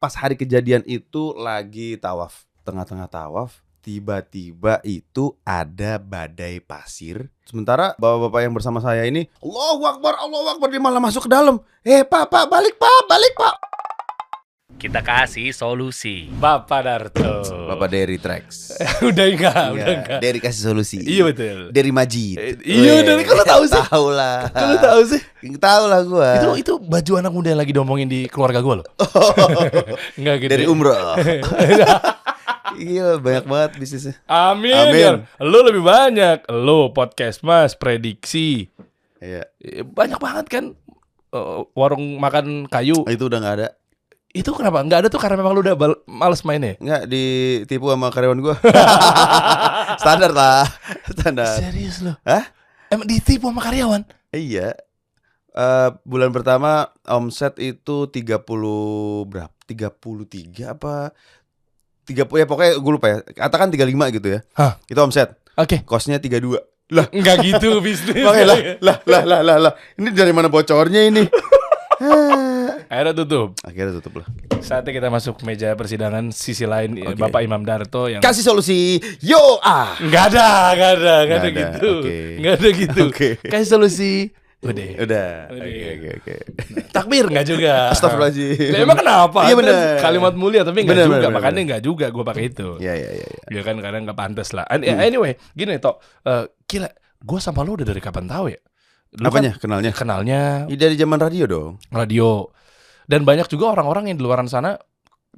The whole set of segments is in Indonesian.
pas hari kejadian itu lagi tawaf, tengah-tengah tawaf, tiba-tiba itu ada badai pasir. Sementara bapak-bapak yang bersama saya ini, Allahu Akbar, Allahu Akbar, dia malah masuk ke dalam. Eh, Pak, Pak, balik, Pak, balik, Pak. Kita kasih solusi. Bapak Darto. Bapak Derry Trax. udah enggak, Iya, udah enggak. Derry kasih solusi. Iya betul. Dari Majid. Eh, iya, Derry, kok lo tahu sih? Tahu lah. Kalau tahu sih. Tahu lah gua. Itu itu baju anak muda yang lagi diomongin di keluarga gue loh. Enggak gitu. dari umroh. Iya, banyak banget bisnisnya. Amin. Amin. Amin. Lu lebih banyak. Lu podcast Mas prediksi. Iya. Eh, Banyak banget kan eh, warung makan kayu. Itu udah nggak ada. Itu kenapa? Enggak ada tuh karena memang lu udah bal- males mainnya. Nggak ditipu sama karyawan gua. Standar lah. Standar. Serius lu? Hah? Emang ditipu sama karyawan? Iya. Eh bulan pertama omset itu 30 berapa? 33 apa? 30 ya pokoknya gue lupa ya. Katakan 35 gitu ya. Hah? Itu omset. Oke. Kosnya 32. Lah, Enggak gitu bisnis. makanya lah, lah, lah, lah, lah, lah. Ini dari mana bocornya ini? Akhirnya tutup. Akhirnya tutup lah. Saatnya kita masuk meja persidangan sisi lain Oke. Bapak Imam Darto yang Kasih solusi. Yo ah. Enggak ada, enggak ada, enggak ada ada, gitu. Enggak ada gitu. Oke. Kasih solusi. Udah. Udah. Oke, oke, oke. Takbir enggak juga. Astagfirullahaladzim. Lah, emang kenapa? Iya, Itu bener. Kalimat mulia tapi enggak Bener, juga. bener, Makanya enggak juga gue pakai itu. Iya, iya, iya. iya. Ya kan kadang enggak pantas lah. Hmm. Anyway, gini Tok. Eh, gila, gue sama lu udah dari kapan tahu ya? Lu Apanya? Kenalnya? Kan kenalnya Ya, dari zaman radio dong. radio. Dan banyak juga orang-orang yang di luaran sana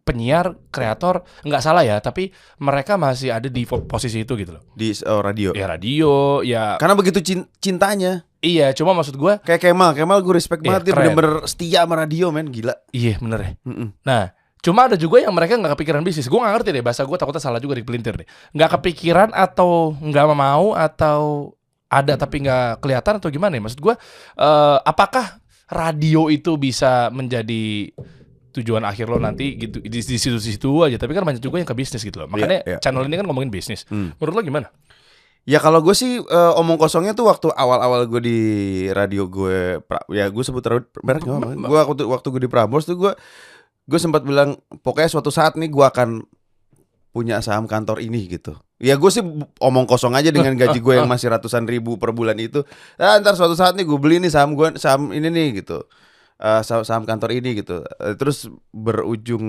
penyiar, kreator, nggak salah ya, tapi mereka masih ada di posisi itu gitu loh. Di oh, radio. Ya radio, ya Karena begitu cin- cintanya. iya, cuma maksud gue, Kayak Kemal, Kemal gue respect Iya, banget dia bener-bener setia sama radio men, gila. iya bener ya. Mm-mm. Nah, cuma ada juga yang mereka nggak kepikiran bisnis. Gue nggak ngerti deh, bahasa gue takutnya salah juga di pelintir deh. Nggak kepikiran atau nggak mau atau ada tapi nggak kelihatan atau gimana ya? Maksud gue, eh, apakah radio itu bisa menjadi tujuan akhir lo nanti gitu di, di situ-situ aja tapi kan banyak juga yang ke bisnis gitu loh makanya iya. channel ini kan ngomongin bisnis Hmm. menurut lo gimana Ya kalau gue sih eh, omong kosongnya tuh waktu awal-awal gue di radio gue, pra- ya gue sebut radio merek nggak apa-apa. Gue waktu waktu gue di Prambors tuh gue gue sempat bilang pokoknya suatu saat nih gue akan punya saham kantor ini gitu. Ya gue sih omong kosong aja dengan gaji gue yang masih ratusan ribu per bulan itu. Ah, ntar suatu saat nih gue beli nih saham gue saham ini nih gitu. Eh, saham, saham kantor ini gitu. Eh, terus berujung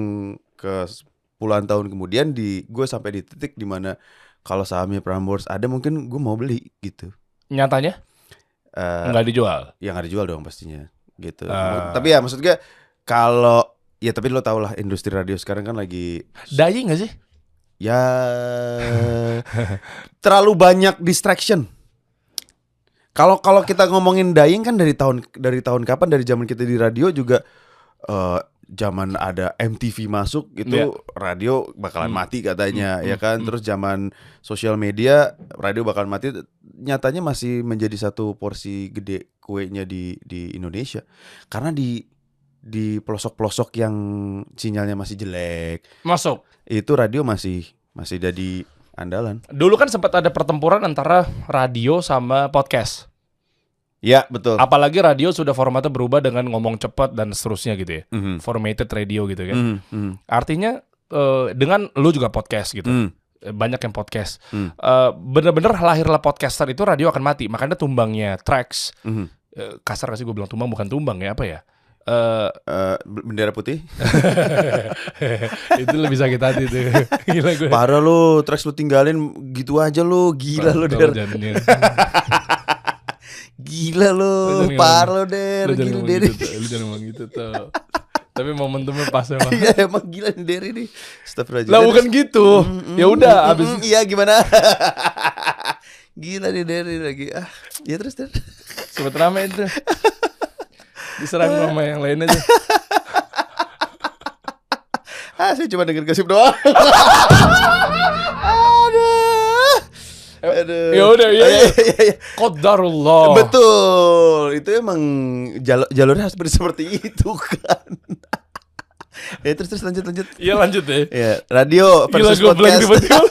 ke puluhan tahun kemudian di gue sampai di titik di mana kalau sahamnya Prambors ada mungkin gue mau beli gitu. nyatanya Eh, nggak dijual yang ada dijual dong pastinya gitu. Ah. Tapi ya maksud gue kalau ya tapi lo tau lah industri radio sekarang kan lagi dying nggak sih ya terlalu banyak distraction. Kalau kalau kita ngomongin dying kan dari tahun dari tahun kapan dari zaman kita di radio juga eh zaman ada MTV masuk itu Iya. radio bakalan Hmm. mati katanya Hmm, ya kan hmm. terus zaman sosial media radio bakalan mati nyatanya masih menjadi satu porsi gede kuenya di di Indonesia karena di di pelosok-pelosok yang sinyalnya masih jelek masuk itu radio masih masih jadi andalan. dulu kan sempat ada pertempuran antara radio sama podcast Ya betul. apalagi radio sudah formatnya berubah dengan ngomong cepat dan seterusnya gitu ya Mhm. formatted radio gitu kan Mhm, mhm, artinya eh, dengan lu juga podcast gitu. Eh, banyak yang podcast Hmm. Eh, bener-bener lahirlah podcaster itu radio akan mati makanya tumbangnya tracks Mhm. eh, kasar kasih gue bilang tumbang bukan tumbang ya apa ya Eh, Eh, bendera putih. itu lebih sakit hati tuh gila gue Parah lu, tracks lu tinggalin gitu aja lu. Gila lu, Der. Gila jangan Parah lu, Der. Lu jangan Gila ngomong Der. gitu, tuh. lu jangan ngomong gitu tuh. Tapi momentumnya pas emang. Iya, emang gila nih Der ini. Astagfirullahaladzim. Lah bukan gitu. Mm, Ya mm, udah mm, abis mm, Iya gimana? Gila nih Der lagi. Ah, ya terus Der. sempet rame itu. Diserang sama yang lain aja. Ah, saya cuma denger gosip doang. Aduh. Aduh. Ya udah, iya, iya. iya, iya. Qadarullah. Betul, itu emang jalur jalurnya harus seperti itu kan. ya terus terus lanjut lanjut. Iya lanjut deh. Ya radio Gila versus blank podcast.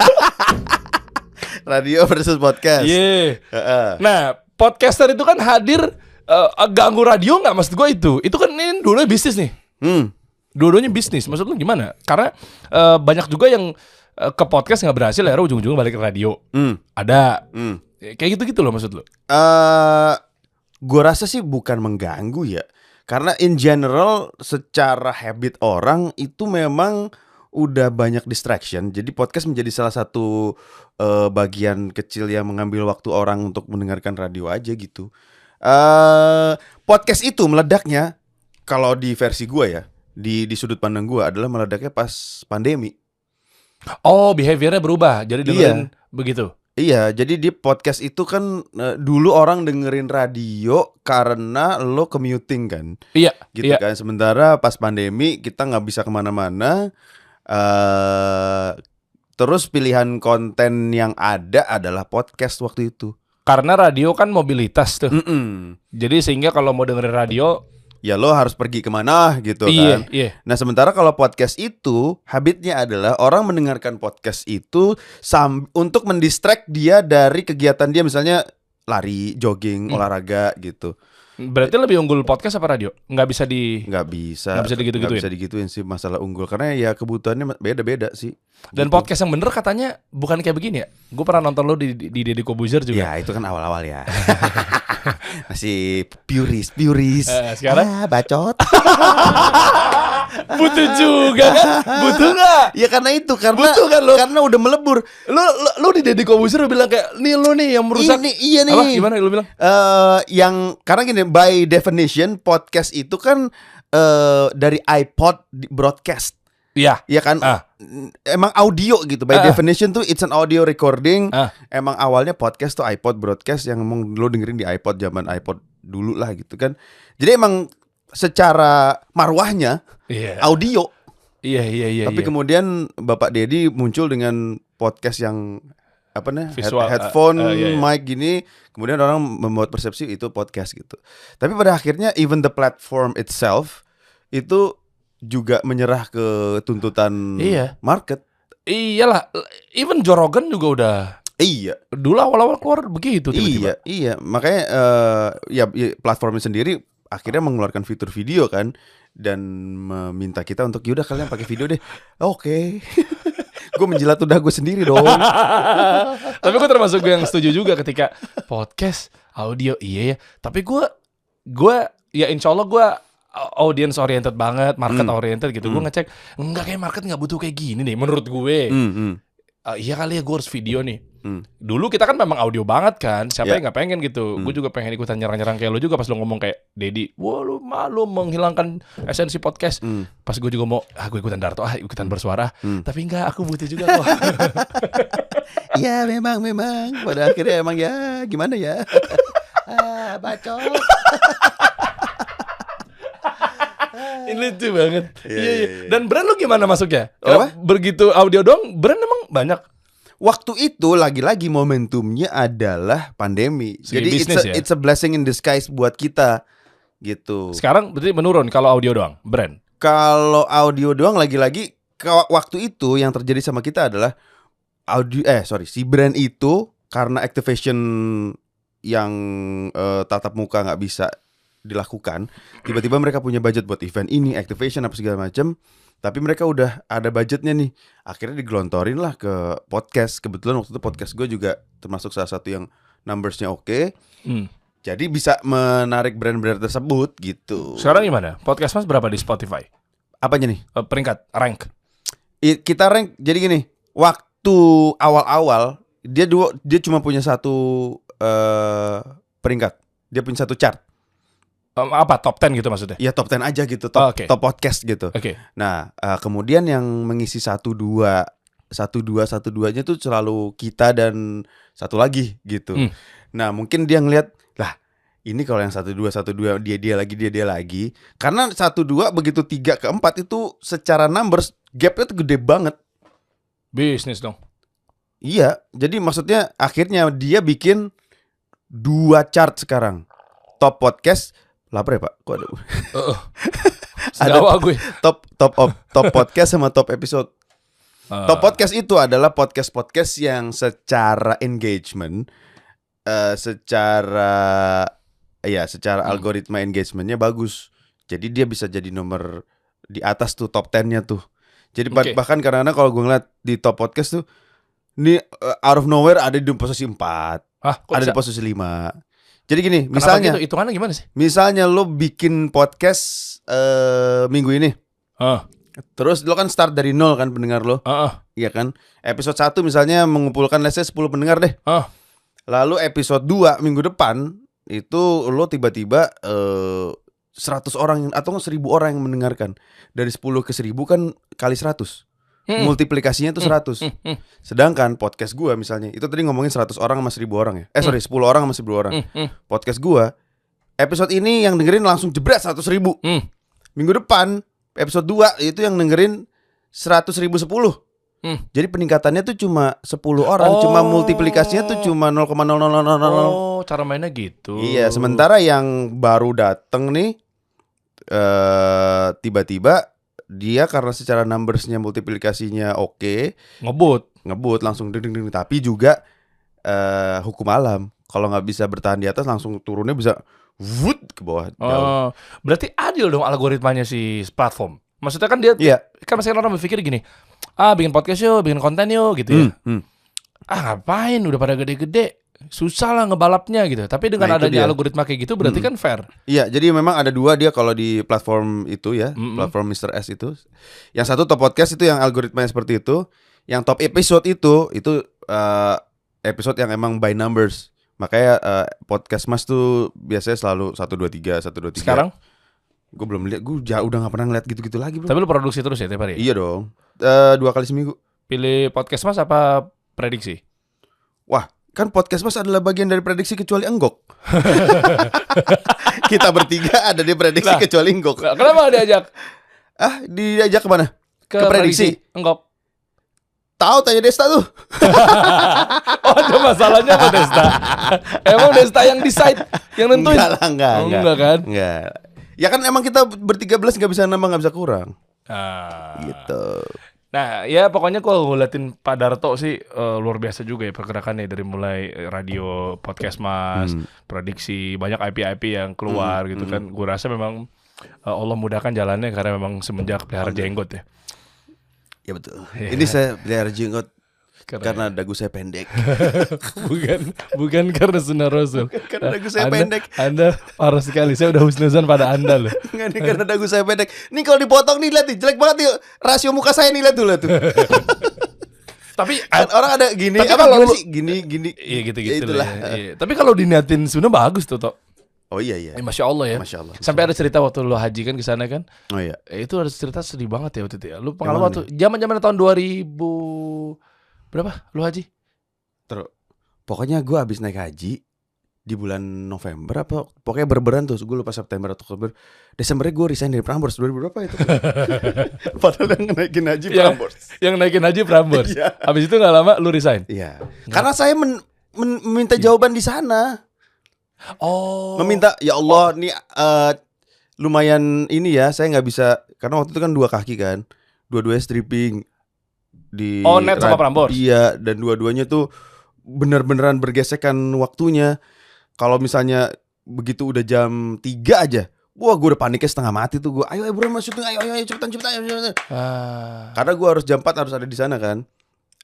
radio versus podcast. Iya. Heeh. Nah, podcaster itu kan hadir eh, ganggu radio nggak maksud gue itu. Itu kan ini dulu bisnis nih. Hmm. Dua-duanya bisnis. Maksud lu gimana? Karena eh, banyak juga yang eh, ke podcast nggak berhasil, akhirnya ujung-ujungnya balik ke radio. Hmm, Ada hmm. kayak gitu-gitu loh maksud lu. eh gue rasa sih bukan mengganggu ya. Karena in general secara habit orang itu memang udah banyak distraction. Jadi podcast menjadi salah satu eh, bagian kecil yang mengambil waktu orang untuk mendengarkan radio aja gitu. Eh podcast itu meledaknya kalau di versi gua ya, di di sudut pandang gua adalah meledaknya pas pandemi. Oh, behaviornya berubah. Jadi dengerin begitu. Iya, jadi di podcast itu kan eh, dulu orang dengerin radio karena lo commuting kan, Iya, gitu iya. kan. Sementara pas pandemi kita nggak bisa ke mana-mana, eh terus pilihan konten yang ada adalah podcast waktu itu. Karena radio kan mobilitas tuh. Mm-mm. Jadi sehingga kalau mau dengerin radio, Ya lo harus pergi ke mana gitu iya, kan. iya. Nah sementara kalau podcast itu habitnya adalah orang mendengarkan podcast itu sam untuk mendistract dia dari kegiatan dia misalnya lari, jogging, Hmm. olahraga gitu. Berarti lebih unggul podcast apa radio? Nggak bisa di nggak bisa Nggak bisa digitu-gituin. nggak bisa digituin sih masalah unggul karena ya kebutuhannya beda-beda sih Dan Gitu. podcast yang bener katanya bukan kayak begini ya. Gue pernah nonton lo di di, Deddy Kobuzer juga. ya itu kan awal-awal ya masih puris puris Eh, sekarang? ah, bacot Butuh juga kan? Butuh nggak? ya karena itu karena Butuh kan lo? karena udah melebur Lo, lo, lo di Deddy Kobuzer bilang kayak nih lo nih yang merusak. Ini, iya nih Apa? Gimana lo bilang? eh yang karena gini by definition podcast itu kan eh dari iPod broadcast Iya. ya kan Ah. emang audio gitu by Ah. definition tuh it's an audio recording Ah. emang awalnya podcast tuh iPod broadcast yang emang lo dengerin di iPod zaman iPod dulu lah gitu kan jadi emang secara marwahnya Iya. audio Iya iya iya. tapi iya. kemudian Bapak Dedi muncul dengan podcast yang apa nih head- Visual, headphone uh, uh, iya, iya. mic gini kemudian orang membuat persepsi itu podcast gitu tapi pada akhirnya even the platform itself itu juga menyerah ke tuntutan Iya. market Iyalah, even Jorogen juga udah iya dulu awal-awal keluar begitu tiba-tiba. iya iya makanya ya, ya platformnya sendiri akhirnya mengeluarkan fitur video kan dan meminta kita untuk yaudah kalian pakai video deh oke gue menjilat udah gue sendiri dong Tapi gue termasuk gue yang setuju juga ketika podcast audio iya ya. Tapi gue gue ya insya Allah gue audience oriented banget, market Hmm. oriented gitu. Gue Hmm. ngecek enggak kayak market nggak butuh kayak gini nih menurut gue. Hmm, hmm. Ah, iya kali ya gue harus video nih. Hmm. Dulu kita kan memang audio banget kan. Siapa Ya. yang nggak pengen gitu? Hmm. Gue juga pengen ikutan nyerang-nyerang kayak lo juga pas lo ngomong kayak Dedi. Wah lu malu menghilangkan esensi podcast. Hmm. Pas gue juga mau, ah gue ikutan Darto, ah ikutan bersuara. Hmm. Tapi enggak, aku butuh juga kok. Iya memang memang pada akhirnya emang ya gimana ya ah bacot Ini lucu banget. Iya, Iya, iya, iya. iya. Dan brand lu gimana masuknya? Apa? Kalau Begitu audio dong, brand emang banyak. Waktu itu lagi-lagi momentumnya adalah pandemi Segi jadi it's a, ya? it's a blessing in disguise buat kita gitu Sekarang berarti menurun kalau audio doang, brand. kalau audio doang lagi-lagi waktu itu yang terjadi sama kita adalah audio eh sorry si brand itu karena activation yang eh, tatap muka nggak bisa dilakukan tiba-tiba mereka punya budget buat event ini activation apa segala macam tapi mereka udah ada budgetnya nih akhirnya digelontorin lah ke podcast kebetulan waktu itu podcast gue juga termasuk salah satu yang numbersnya oke Hmm. jadi bisa menarik brand-brand tersebut gitu Sekarang gimana? Podcast Mas berapa di Spotify? apanya nih Eh, peringkat, rank. Kita rank jadi gini waktu awal-awal dia dua dia cuma punya satu eh peringkat dia punya satu chart Em, apa top 10 gitu maksudnya? ya top 10 aja gitu top Oke. top podcast gitu Oke. nah eh, kemudian yang mengisi satu dua satu dua satu duanya tuh selalu kita dan satu lagi gitu Hmm. nah mungkin dia ngeliat lah ini kalau yang satu dua satu dua dia dia lagi dia dia lagi karena satu dua begitu tiga ke empat itu secara numbers gapnya tuh gede banget Bisnis dong. Iya, jadi maksudnya akhirnya dia bikin dua chart sekarang. Top podcast, lapar ya Pak? Kok ada Heeh. Ada- Sedawa gue. top top op- top podcast sama top episode. Eh, Top podcast itu adalah podcast podcast yang secara engagement, eh, secara ya secara Hmm. algoritma engagementnya bagus. Jadi dia bisa jadi nomor di atas tuh top 10-nya tuh. Jadi Oke. bahkan kadang-kadang kalau gue ngeliat di top podcast tuh ini uh, out of nowhere ada di posisi 4, Ah, kok ada bisa? di posisi 5. Jadi gini, Kenapa misalnya gitu? hitungannya gimana sih? misalnya lo bikin podcast eh minggu ini. Ah, Terus lo kan start dari nol kan pendengar lo, ah, ah, iya kan? Episode 1 misalnya mengumpulkan let's say 10 pendengar deh. ah. Lalu episode 2 minggu depan itu lo tiba-tiba eh 100 orang atau 1000 orang yang mendengarkan. Dari 10 ke 1000 kan kali 100. Hmm. Multiplikasinya itu 100. Hmm, hmm, Sedangkan podcast gua misalnya itu tadi ngomongin 100 orang sama 1000 orang ya. Eh sorry 10 orang sama 1000 orang. hmm, hmm, Podcast gua episode ini yang dengerin langsung jebret 100 ribu. hmm. Minggu depan episode 2 itu yang dengerin 100 ribu 10. Hmm. Jadi peningkatannya tuh cuma 10 orang, cuma Oh. multiplikasinya tuh cuma 0,0000. Oh, cara mainnya gitu. Iya, sementara yang baru dateng nih eh tiba-tiba dia karena secara numbersnya multiplikasinya oke, ngebut. ngebut langsung ding ding ding. Tapi juga eh hukum alam. Kalau nggak bisa bertahan di atas langsung turunnya bisa wut ke bawah. jauh. Oh, berarti adil dong algoritmanya si platform. Maksudnya kan dia Iya. kan masih orang berpikir gini, ah bikin podcast yuk, bikin konten yuk gitu ya. Hmm, hmm. Ah ngapain udah pada gede-gede, susah lah ngebalapnya gitu. Tapi dengan Nah, adanya dia. algoritma kayak gitu berarti Hmm. kan fair. Iya, jadi memang ada dua dia kalau di platform itu ya, Mm-mm. platform Mr. S itu. Yang satu top podcast itu yang algoritmanya seperti itu, yang top episode itu itu eh, episode yang emang by numbers. Makanya eh, podcast Mas tuh biasanya selalu 1 2 3 1 2 3. Sekarang, gue belum lihat, gue jauh udah gak pernah ngeliat gitu-gitu lagi, Bro. tapi lu produksi terus ya tiap hari. Iya dong. Eh, dua kali seminggu. Pilih podcast mas apa prediksi? Wah, kan podcast Mas adalah bagian dari prediksi kecuali enggok. Kita bertiga ada di prediksi Lah. kecuali enggok. Nah, Kenapa diajak Ah, diajak ke mana? ke, Ke prediksi? Enggak. Tahu tanya Desta tuh. Oh, ada masalahnya apa Desta? Emang Desta yang decide, yang nentuin? Enggak lah, enggak, Oh, enggak. enggak kan? Enggak. Ya kan emang kita bertiga belas nggak bisa nambah nggak bisa kurang. Ah. Gitu. Nah, ya pokoknya kalau ngeliatin Pak Darto sih eh, luar biasa juga ya pergerakannya dari mulai radio, podcast Mas, Hmm. prediksi banyak IP-IP yang keluar gitu kan. Gue rasa memang eh, Allah mudahkan jalannya karena memang semenjak pelihara jenggot ya. Ya betul. Iya. Ini saya pelihara jenggot Karena, karena dagu saya pendek. bukan bukan karena sunnah Rasul. Karena dagu saya Anda- pendek. Anda parah sekali. Saya udah husnuzan pada Anda loh. Enggak nih karena dagu saya pendek. Nih kalau dipotong nih lihat nih jelek banget nih rasio muka saya nih lihat tuh lihat tuh. Tapi Kan orang ada gini Tapi apa kalau sih gini gini. Iya gitu-gitu Ya itulah. lah. ya. Iya. Tapi kalau diniatin sunnah bagus tuh, Tok. Oh iya iya. Eh, Masya Allah ya. Masya Allah. Sampai ada cerita waktu lu haji kan ke sana kan. Oh iya. Eh, itu ada cerita sedih banget ya waktu itu ya. Lu pengalaman mana waktu zaman-zaman tahun 2000 berapa? Lu haji? Terus pokoknya gue abis naik haji di bulan November apa pokoknya berberan tuh gue lupa September atau Oktober Desembernya gue resign dari Prambors 2000 berapa itu padahal yang naikin haji Yang- Prambors Yang naikin haji Prambors. Iya. Habis itu nggak lama lu resign. Iya karena saya men- men- meminta jawaban di sana Oh. meminta ya Allah nih eh, lumayan ini ya saya nggak bisa karena waktu itu kan dua kaki kan dua-duanya stripping di Oh, net sama Prambors. iya dan dua-duanya tuh bener-beneran bergesekan waktunya kalau misalnya begitu udah jam 3 aja Wah gue udah paniknya setengah mati tuh gue Ayo ayo bro mas syuting ayo ayo, ayo cepetan cepetan, ayo, cepetan. Ah. Karena gue harus jam 4 harus ada di sana kan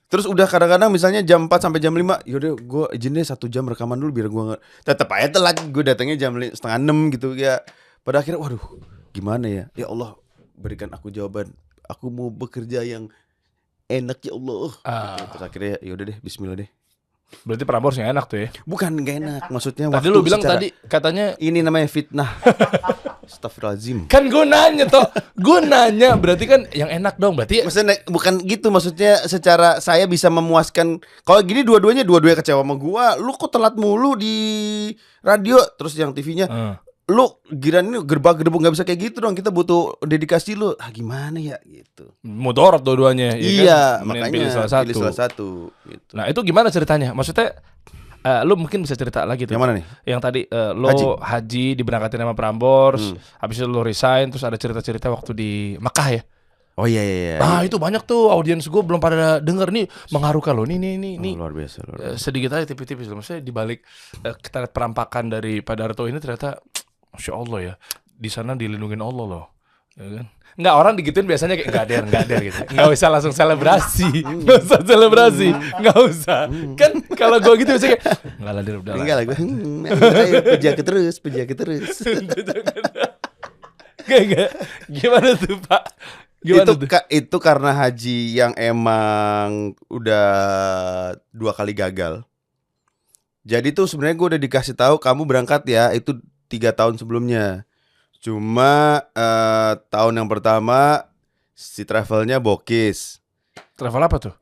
Terus udah kadang-kadang misalnya jam 4 sampai jam 5 Yaudah gue izin deh satu jam rekaman dulu biar gue nggak Tetep aja telat gue datangnya jam setengah 6 gitu ya Pada akhirnya waduh gimana ya Ya Allah berikan aku jawaban Aku mau bekerja yang enak ya Allah. Ah. Terus akhirnya yaudah deh bismillah deh. Berarti Prambors yang enak tuh ya. Bukan gak enak. Maksudnya Tadi waktu lu bilang secara- tadi katanya Ini namanya fitnah. Astagfirullahaladzim. Kan gue nanya toh, gue nanya berarti kan yang enak dong berarti Maksudnya naik- bukan gitu maksudnya secara saya bisa memuaskan kalau gini dua-duanya dua-duanya kecewa sama gua. Lu kok telat mulu di radio terus yang TV-nya Eh. Lu giran ini gerbang gerbong nggak bisa kayak gitu dong kita butuh dedikasi lu ah gimana ya gitu mudorot dua-duanya ya iya kan? Makanya pilih salah satu. pilih salah satu gitu. Nah, itu gimana ceritanya? Maksudnya eh, lu mungkin bisa cerita lagi tuh. yang mana nih Yang tadi eh, lo Haji. haji, diberangkatin sama Prambors, Hmm. habis itu lo resign, terus ada cerita-cerita waktu di Mekah ya. oh iya iya iya Ah, itu banyak tuh audiens gue belum pada denger nih mengharukan lo. Nih nih nih Oh, nih. luar biasa luar biasa. Eh, sedikit aja tipis-tipis loh. Maksudnya di balik eh, kita lihat perampakan dari Pak Darto ini ternyata Masya Allah ya Di sana dilindungin Allah loh ya kan? Nggak orang digituin biasanya kayak nggak der, nggak der gitu. Nggak usah langsung selebrasi, nggak usah selebrasi, nggak usah. Kan kalau gue gitu biasanya kayak nggak lah der udah lah. Enggak lah. Hmm, aku terus, puji aku terus. Gak, gak. Gimana tuh Pak? Gimana itu tuh? ka- itu karena haji yang emang udah dua kali gagal. Jadi tuh sebenarnya gue udah dikasih tahu kamu berangkat ya itu tiga tahun sebelumnya. Cuma eh, tahun yang pertama si travelnya bokis. Travel apa tuh?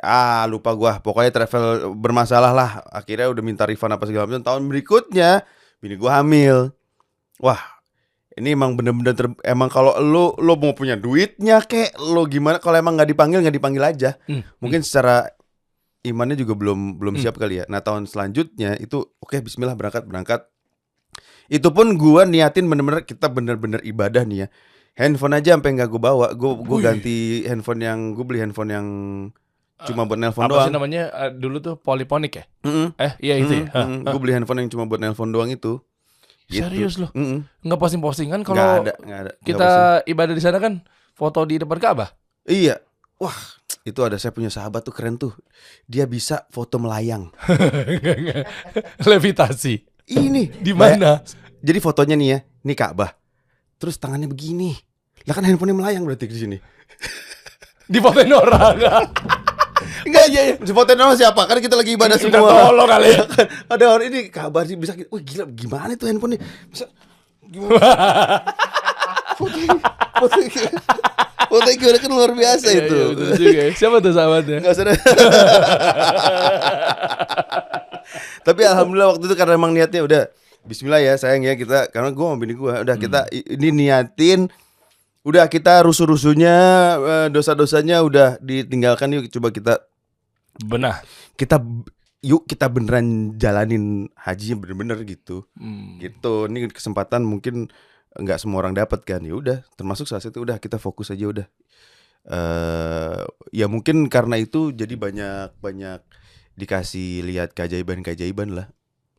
Ah lupa gua. Pokoknya travel bermasalah lah. Akhirnya udah minta refund apa segala macam. Tahun berikutnya bini gua hamil. Wah ini emang bener-bener ter- emang kalau lo lo mau punya duitnya kek lo gimana kalau emang nggak dipanggil nggak dipanggil aja Hmm. mungkin secara imannya juga belum belum Hmm. siap kali ya nah tahun selanjutnya itu oke Bismillah berangkat berangkat itu pun gua niatin bener-bener kita bener-bener ibadah nih ya handphone aja sampai nggak gue bawa gue gue ganti handphone yang gue beli handphone yang cuma buat nelpon Apa sih doang namanya eh, dulu tuh poliponik ya? Mm-mm. Eh iya itu ya. Hah, hah. gue beli handphone yang cuma buat nelpon doang itu Gitu. Serius loh? Mm-mm. Nggak posting-postingan Nggak kalau ada nggak ada kita posting. ibadah di sana kan foto di depan Ka'bah. iya wah itu ada saya punya sahabat tuh keren tuh dia bisa foto melayang. Levitasi. Ini. Di mana? jadi fotonya nih ya ini Ka'bah. Terus tangannya begini. Lah kan handphonenya melayang berarti di sini. Di fotoin orang. enggak iya iya. si fotonya nama siapa? Kan kita lagi ibadah Kita semua. tolong kali. Ya. ada orang ini kabar sih bisa wah gila gimana itu handphonenya? Bisa gimana? Fotonya fotonya fotonya gimana kan luar biasa Iya, itu iya, betul juga ya. Siapa tuh sahabatnya? Enggak usah. Tapi alhamdulillah waktu itu karena emang niatnya udah Bismillah ya sayang ya kita karena gua sama bini gua udah kita Hmm. i- ini niatin udah kita rusuh-rusuhnya eh, dosa-dosanya udah ditinggalkan yuk coba kita Benah. kita yuk kita beneran jalanin hajinya bener-bener gitu Hmm. gitu ini kesempatan mungkin nggak semua orang dapat kan ya udah termasuk salah satu udah kita fokus aja udah eh ya mungkin karena itu jadi banyak banyak dikasih lihat keajaiban keajaiban lah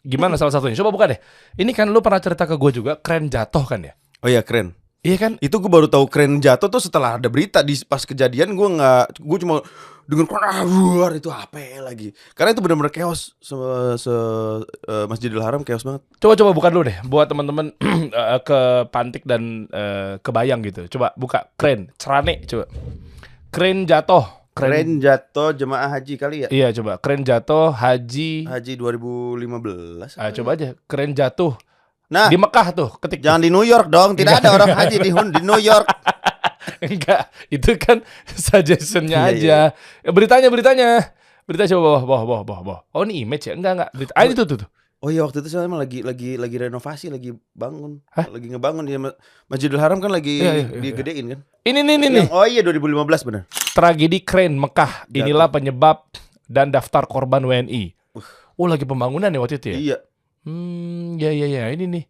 Gimana salah satunya? Coba buka deh. Ini kan lu pernah cerita ke gue juga, keren jatuh kan ya? oh ya keren Iya kan? itu gue baru tahu keren jatuh tuh setelah ada berita di pas kejadian gue nggak gue cuma dengan ah, luar itu apa ya lagi karena itu benar-benar chaos se, se eh, Masjidil Haram chaos banget Coba coba buka dulu deh buat teman-teman eh, ke Pantik dan eh, kebayang gitu. Coba buka keren, cerane coba. Keren jatuh. Keren. keren jatuh jemaah haji kali ya Iya coba keren jatuh haji. haji 2015 Ah, coba aja keren jatuh nah di Mekah tuh ketik Jangan di New York dong, tidak ada orang haji di di New York. enggak itu kan suggestionnya Iya, aja. Eh, beritanya beritanya. Berita coba bawah bawah bawah bawah bawah. Oh ini image ya? Enggak enggak. Berita ah itu tuh tuh Oh iya waktu itu saya emang lagi lagi lagi renovasi, lagi bangun, Hah? lagi ngebangun di Ma- Masjidil Haram kan lagi Iya, iya, iya, digedein kan. ini nih nih nih Yang- oh iya 2015 benar. tragedi keren Mekah. Inilah penyebab dan daftar korban WNI oh lagi pembangunan ya waktu itu ya? Iya. Hmm, ya ya ya. Ini nih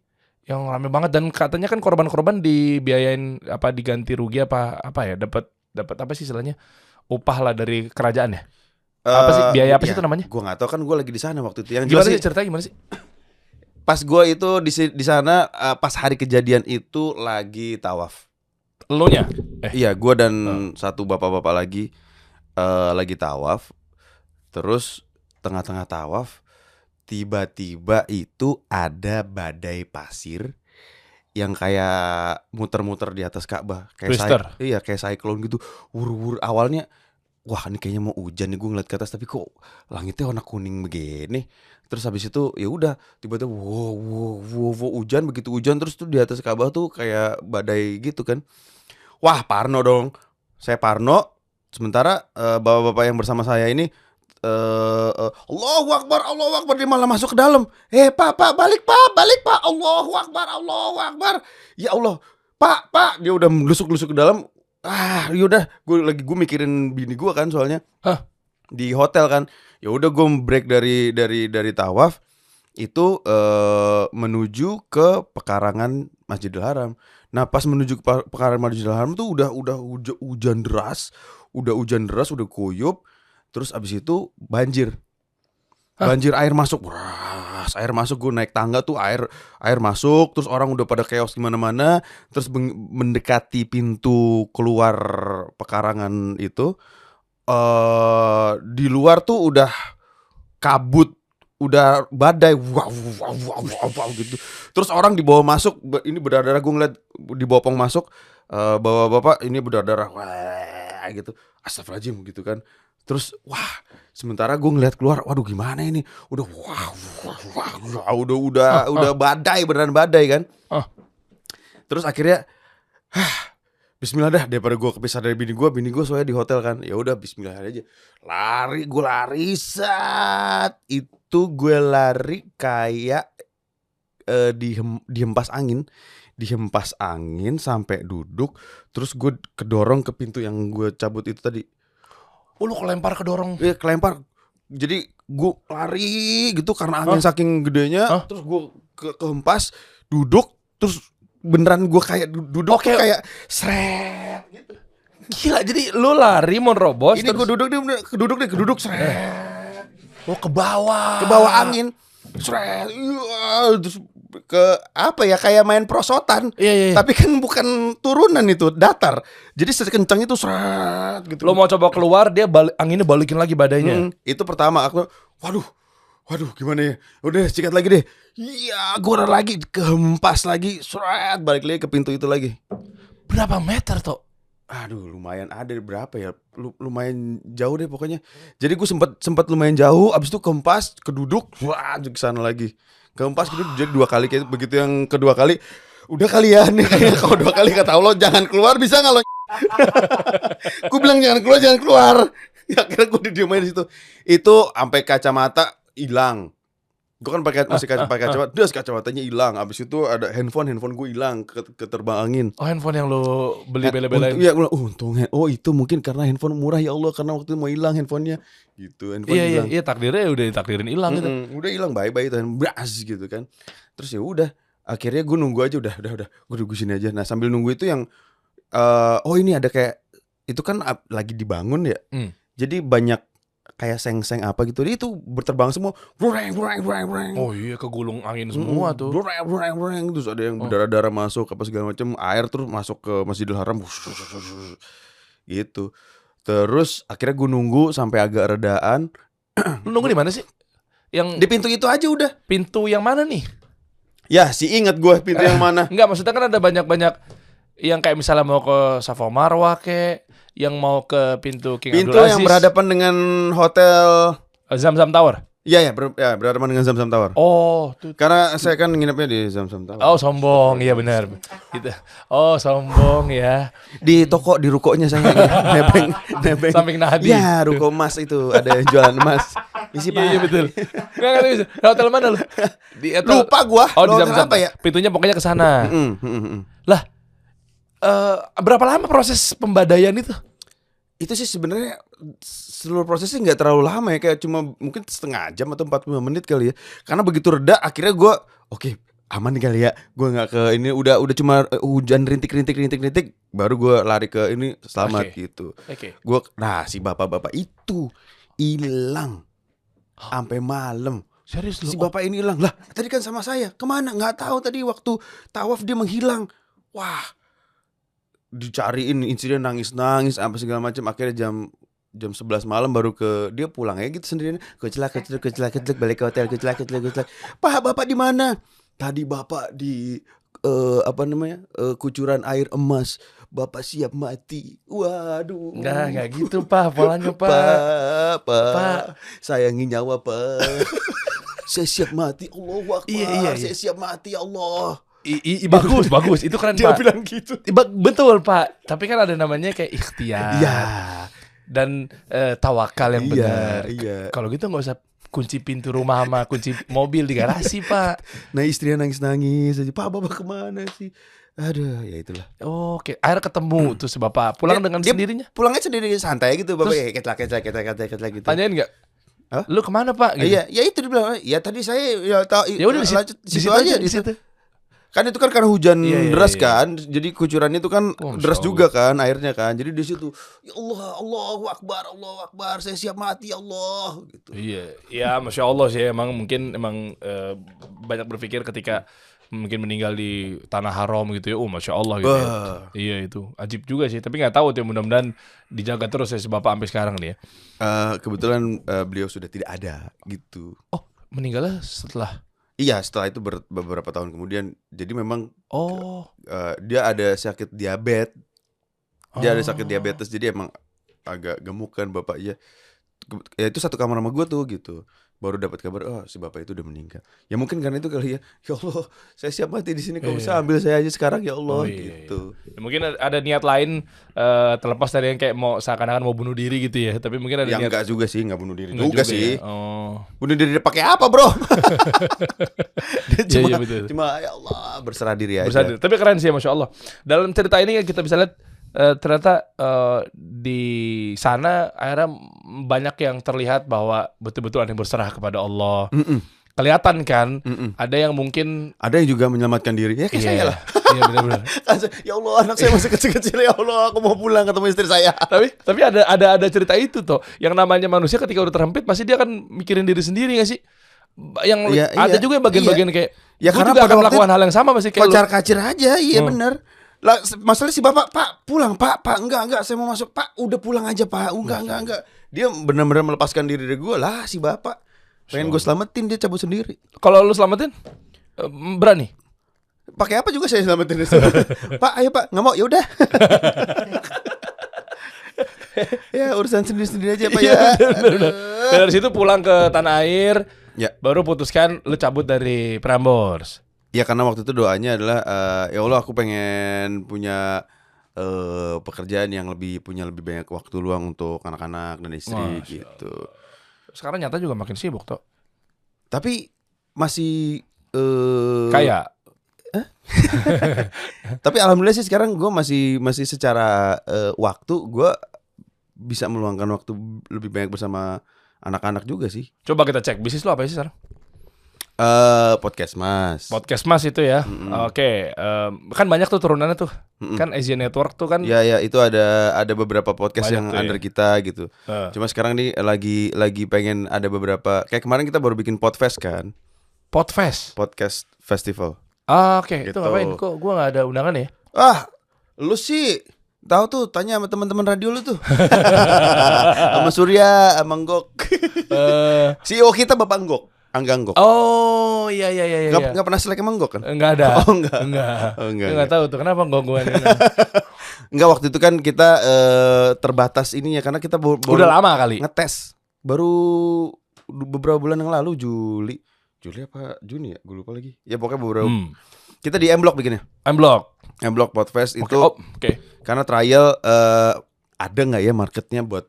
yang rame banget dan katanya kan korban-korban dibiayain apa diganti rugi apa apa ya dapat dapat apa sih istilahnya upah lah dari kerajaan ya Apa sih? Biaya apa sih itu namanya? Gue nggak tahu kan gue lagi di sana waktu itu. Yang gimana sih ceritanya gimana sih pas gue itu di di sana eh, pas hari kejadian itu lagi tawaf. lo nya Eh. Iya, gue dan satu bapak-bapak lagi eh, lagi tawaf. Terus tengah-tengah tawaf tiba-tiba itu ada badai pasir yang kayak muter-muter di atas Ka'bah. Kayak Twister. cy- iya kayak cyclone gitu. Wur-wur awalnya wah ini kayaknya mau hujan nih gue ngeliat ke atas tapi kok langitnya warna kuning begini? Terus habis itu ya udah tiba-tiba wow, wow wow wow hujan begitu hujan. Terus tuh di atas Ka'bah tuh kayak badai gitu kan. Wah Parno dong. Saya Parno sementara eh, bapak-bapak yang bersama saya ini eh eh, Allahu Akbar Allahu Akbar. Dia malah masuk ke dalam. Eh pak pak balik pak balik pak. Allahu Akbar Allahu Akbar. Ya Allah. Pak pak. Dia udah lusuk-lusuk ke dalam. Ah yaudah gue lagi gue mikirin bini gue kan soalnya. Hah? di hotel kan. Ya udah gue break dari dari dari tawaf. Itu eh menuju ke pekarangan Masjidil Haram. Nah pas menuju ke pekarangan Masjidil Haram tuh udah udah huja- hujan deras. Udah hujan deras udah kuyup terus abis itu banjir. Banjir air masuk. Beras, air masuk. Gue naik tangga tuh air air masuk. Terus orang udah pada chaos gimana mana terus mendekati pintu keluar pekarangan itu eh di luar tuh udah kabut. Udah badai. Wow, wow, wow, wow, wow, gitu. Terus orang dibawa masuk. Ini berdarah. Gue ngeliat dibopong masuk eh bawa bapak ini berdarah. Wah gitu. Astagfirullahaladzim gitu kan terus wah sementara gue ngeliat keluar waduh gimana ini udah wah wah, wah, wah, udah udah udah badai beneran badai kan Ah. terus akhirnya Hah, Bismillah dah daripada gue kepisah dari bini gue, bini gue soalnya di hotel kan. Ya udah Bismillah aja. Lari gue lari saat itu gue lari kayak eh, dihem, dihempas angin, dihempas angin sampai duduk, terus gue kedorong ke pintu yang gue cabut itu tadi. Oh, lu kelempar ke dorong. Iya kelempar. Jadi gue lari gitu karena angin saking gedenya, Hah? terus gue ke kehempas, duduk, terus beneran gue kayak du- duduk Oke. tuh kayak seret gitu. Gila, jadi lu lari mau robos Ini gue terus duduk dia bener, keduduk deh, keduduk seret oh, ke bawah. ke bawah angin, seret, iya, terus ke apa ya kayak main prosotan. Iya, iya. iya. Tapi kan bukan turunan itu, datar. Jadi sekencang itu seret gitu. Lu mau coba keluar, dia balik, anginnya balikin lagi badainya. Mm, itu pertama aku waduh waduh gimana ya udah sikat lagi deh iya gue lagi kehempas lagi seret balik lagi ke pintu itu lagi Berapa meter tuh? aduh lumayan ada berapa ya Lu- lumayan jauh deh pokoknya jadi gue sempat sempat lumayan jauh abis itu kehempas keduduk wah ke sana lagi kehempas keduduk jadi dua kali kayak begitu yang kedua kali udah kali ya nih kalau dua kali kata Allah jangan keluar bisa nggak lo? Gue bilang jangan keluar jangan keluar. Ya akhirnya gue di situ. Itu sampai kacamata hilang gue kan pakai masih kaca pakai kacamata terus kacamatanya hilang abis itu ada handphone handphone gue hilang ke, keterbang angin Oh, handphone yang lu beli bela-belain. Iya, gue oh, untung hand- Oh, itu mungkin karena handphone murah ya Allah karena waktu itu mau hilang handphonenya. Gitu, handphone Iya, iya, hilang. iya, takdirnya udah ditakdirin hilang gitu. Mm-mm, udah hilang bye-bye itu bras gitu kan. Terus ya udah, akhirnya gue nunggu aja udah, udah, udah. Gue nunggu sini aja. Nah, sambil nunggu itu yang eh oh ini ada kayak itu kan lagi dibangun ya. Hmm. Jadi banyak kayak seng-seng apa gitu. Dia itu berterbang semua. Breng, breng, breng, breng. Oh iya, kegulung angin semua Mm, tuh. breng, breng, breng. Terus ada yang Oh. berdarah-darah masuk apa segala macam, air terus masuk ke Masjidil Haram. Gitu. Terus akhirnya gue nunggu sampai agak redaan. Nunggu di mana sih? Yang Di pintu itu aja udah. pintu yang mana nih? Ya, si inget gue pintu yang mana. Enggak, maksudnya kan ada banyak-banyak yang kayak misalnya mau ke Safa Marwah kek, yang mau ke pintu King Pintu Abdul yang Aziz, berhadapan dengan hotel Zam-Zam Tower. Iya ya, ber- ya berhadapan dengan Zamzam Tower. Oh, tuh. Karena saya kan nginepnya di Zamzam Tower. Oh, sombong. Iya benar. Gitu. Oh, sombong ya. Di toko di rukonya saya nebeng nebeng. Samping Nabi. Ya, ruko emas itu ada yang jualan emas. Isi Iya, iya Pak. betul. Enggak enggak bisa. Hotel mana lu? Di hotel- Lupa gua. Oh, di Hotel Zam-Zam. apa ya? Pintunya pokoknya ke sana. Mm, mm, mm, mm. Lah, eh berapa lama proses pembadaian itu? Itu sih sebenarnya seluruh prosesnya nggak terlalu lama ya kayak cuma mungkin setengah jam atau 45 menit kali ya. Karena begitu reda akhirnya gua oke aman nih kali ya. Gua nggak ke ini udah udah cuma eh, hujan rintik-rintik rintik-rintik baru gua lari ke ini selamat Oke. gitu. Oke. Gua nah si bapak-bapak itu hilang sampai malam. Serius lu? Si bapak ini hilang lah. Tadi kan sama saya. Ke mana? Nggak tahu tadi waktu tawaf dia menghilang. Wah, dicariin insiden nangis nangis apa segala macam. Akhirnya jam jam 11 malam baru ke dia pulang ya gitu sendirian. Kecelak kecelak kecelak kecelak balik ke hotel kecelak kecelak kecelak. Pak bapak di mana? Tadi bapak di eh, apa namanya eh, kucuran air emas. Bapak siap mati. Waduh. Enggak, enggak gitu, Pak. Polanya, Pak. Pak, Pak, Pak. sayangi nyawa Pak. saya siap mati, Allah Akbar. Iya, iya, iya. Saya siap mati, Allah. I, i- i- bagus, bagus. Itu keren, Dia Pak. bilang gitu. I- ba- Betul, Pak. Tapi kan ada namanya kayak ikhtiar. Iya, Dan eh, tawakal yang iya, benar. iya. Kalau gitu nggak usah kunci pintu rumah sama kunci mobil di garasi, Pak. Nah istrinya nangis-nangis aja. Pak, bapak ke mana sih? Aduh, ya itulah. Oke, akhirnya ketemu tuh si bapak pulang Dia- dengan dia sendirinya. Pulangnya sendiri santai gitu, bapak. Terus? Ya, ketlak, ketlak, ketlak, ketlak, ketlak gitu. Tanyain nggak? Hah? Lu ke mana, Pak? Gitu. Iya, ya itu dia bilang. Ya tadi saya ya tahu. Ya udah di situ, lanjut di situ aja di situ. Kan itu kan karena hujan Iya, iya, deras iya. kan, jadi kucurannya itu kan Oh, deras Allah. juga kan airnya kan. Jadi di situ, ya Allah, Allahu Akbar, Allahu Akbar, saya siap mati ya Allah gitu. Iya, ya masya Allah sih emang mungkin emang eh, banyak berpikir ketika mungkin meninggal di tanah haram gitu ya, oh masya Allah gitu. ya. Iya itu, ajib juga sih. Tapi nggak tahu tuh mudah-mudahan dijaga terus ya si bapak sampai sekarang nih ya. Eh, kebetulan eh, beliau sudah tidak ada gitu. Oh meninggalnya setelah. Iya, setelah itu ber- beberapa tahun kemudian, jadi memang Oh. eh, dia ada sakit diabetes, dia ada Oh. sakit diabetes, jadi emang agak gemuk kan bapaknya. Ya itu satu kamar sama gue tuh gitu. Baru dapat kabar, oh si bapak itu udah meninggal. Ya mungkin karena itu kali ya. Ya Allah, saya siap mati di sini. Kau bisa Iya. ambil saya aja sekarang ya Allah Oh, iya, iya. gitu. Ya, mungkin ada- niat lain eh, terlepas dari yang kayak mau seakan-akan mau bunuh diri gitu ya. Tapi mungkin ada Ya niat enggak juga sih, enggak bunuh diri Enggak juga, juga sih. ya? Oh. Bunuh diri dia pakai apa, Bro? dia Iya, cuma iya, betul. cuma ya Allah berserah diri aja. Bersadar. Tapi keren sih masya Allah. Dalam cerita ini kita bisa lihat eh, ternyata eh, di sana akhirnya banyak yang terlihat bahwa betul-betul ada yang berserah kepada Allah. Mm-mm, Kelihatan kan? mm-mm. Ada yang mungkin Ada yang juga menyelamatkan diri. Ya kayak saya lah. Iya benar-benar. Ya Allah, anak saya masih kecil-kecil ya Allah, aku mau pulang ketemu istri saya. tapi tapi ada ada ada cerita itu tuh. Yang namanya manusia ketika udah terhempit pasti dia akan mikirin diri sendiri gak sih? Yang Iya, ada iya. juga bagian-bagian kayak Ya, "Gua karena juga pada akan waktu melakukan hal yang sama masih kayak lu." Kocar kacir aja, iya Hmm. bener Lah, masalah si bapak, Pak, pulang, Pak, Pak, enggak, enggak, saya mau masuk, Pak, udah pulang aja, Pak, enggak, enggak, enggak. Dia benar-benar melepaskan diri dari gue lah, si bapak. Pengen gue selamatin, dia cabut sendiri. Kalau lu selamatin eh, berani. Pakai apa juga saya selamatin dia. Pak, ayo Pak, nggak mau, ya udah. ya urusan sendiri-sendiri aja, Pak ya. Dan dari situ pulang ke tanah air, Ya. baru putuskan lu cabut dari Prambors. Ya karena waktu itu doanya adalah eh, ya Allah aku pengen punya eh pekerjaan yang lebih punya lebih banyak waktu luang untuk anak-anak dan istri Masya gitu. Sekarang nyata juga makin sibuk tuh. Tapi masih eh Kayak Tapi alhamdulillah sih sekarang gue masih masih secara eh, waktu gue bisa meluangkan waktu lebih banyak bersama anak-anak juga sih. coba kita cek bisnis lu apa sih sekarang? Eh podcast mas. Podcast Mas itu ya. Mm-mm. Oke, em, kan banyak tuh turunannya tuh. Mm-mm. Kan Asia Network tuh kan Ya ya itu ada ada beberapa podcast Banyak yang tuh ya. under kita gitu. eh, Cuma sekarang nih lagi lagi pengen ada beberapa kayak kemarin kita baru bikin podfest kan, Podfest. podcast festival. Ah, Oke, itu Gitu. ngapain? Kok gua nggak ada undangan ya? Ah, lu sih tahu tuh tanya sama teman-teman radio lu tuh. sama Surya, sama Nggok. Eh, CEO kita Bapak Nggok, Angga Nggok. oh, iya iya iya iya. Nggak nggak pernah selek sama Nggok kan? Enggak ada. Oh, enggak. Enggak. Oh, enggak, Gua nggak tahu tuh kenapa ini. Enggak waktu itu kan kita eh, terbatas ini ya karena kita Udah lama kali. ngetes. Baru beberapa bulan yang lalu Juli. Juli apa Juni ya? Gue lupa lagi. Ya pokoknya beberapa. Hmm. Kita di M Block bikinnya. I'm block. M Block Podfest Oke, itu oh, oke. karena trial eh, ada nggak ya marketnya buat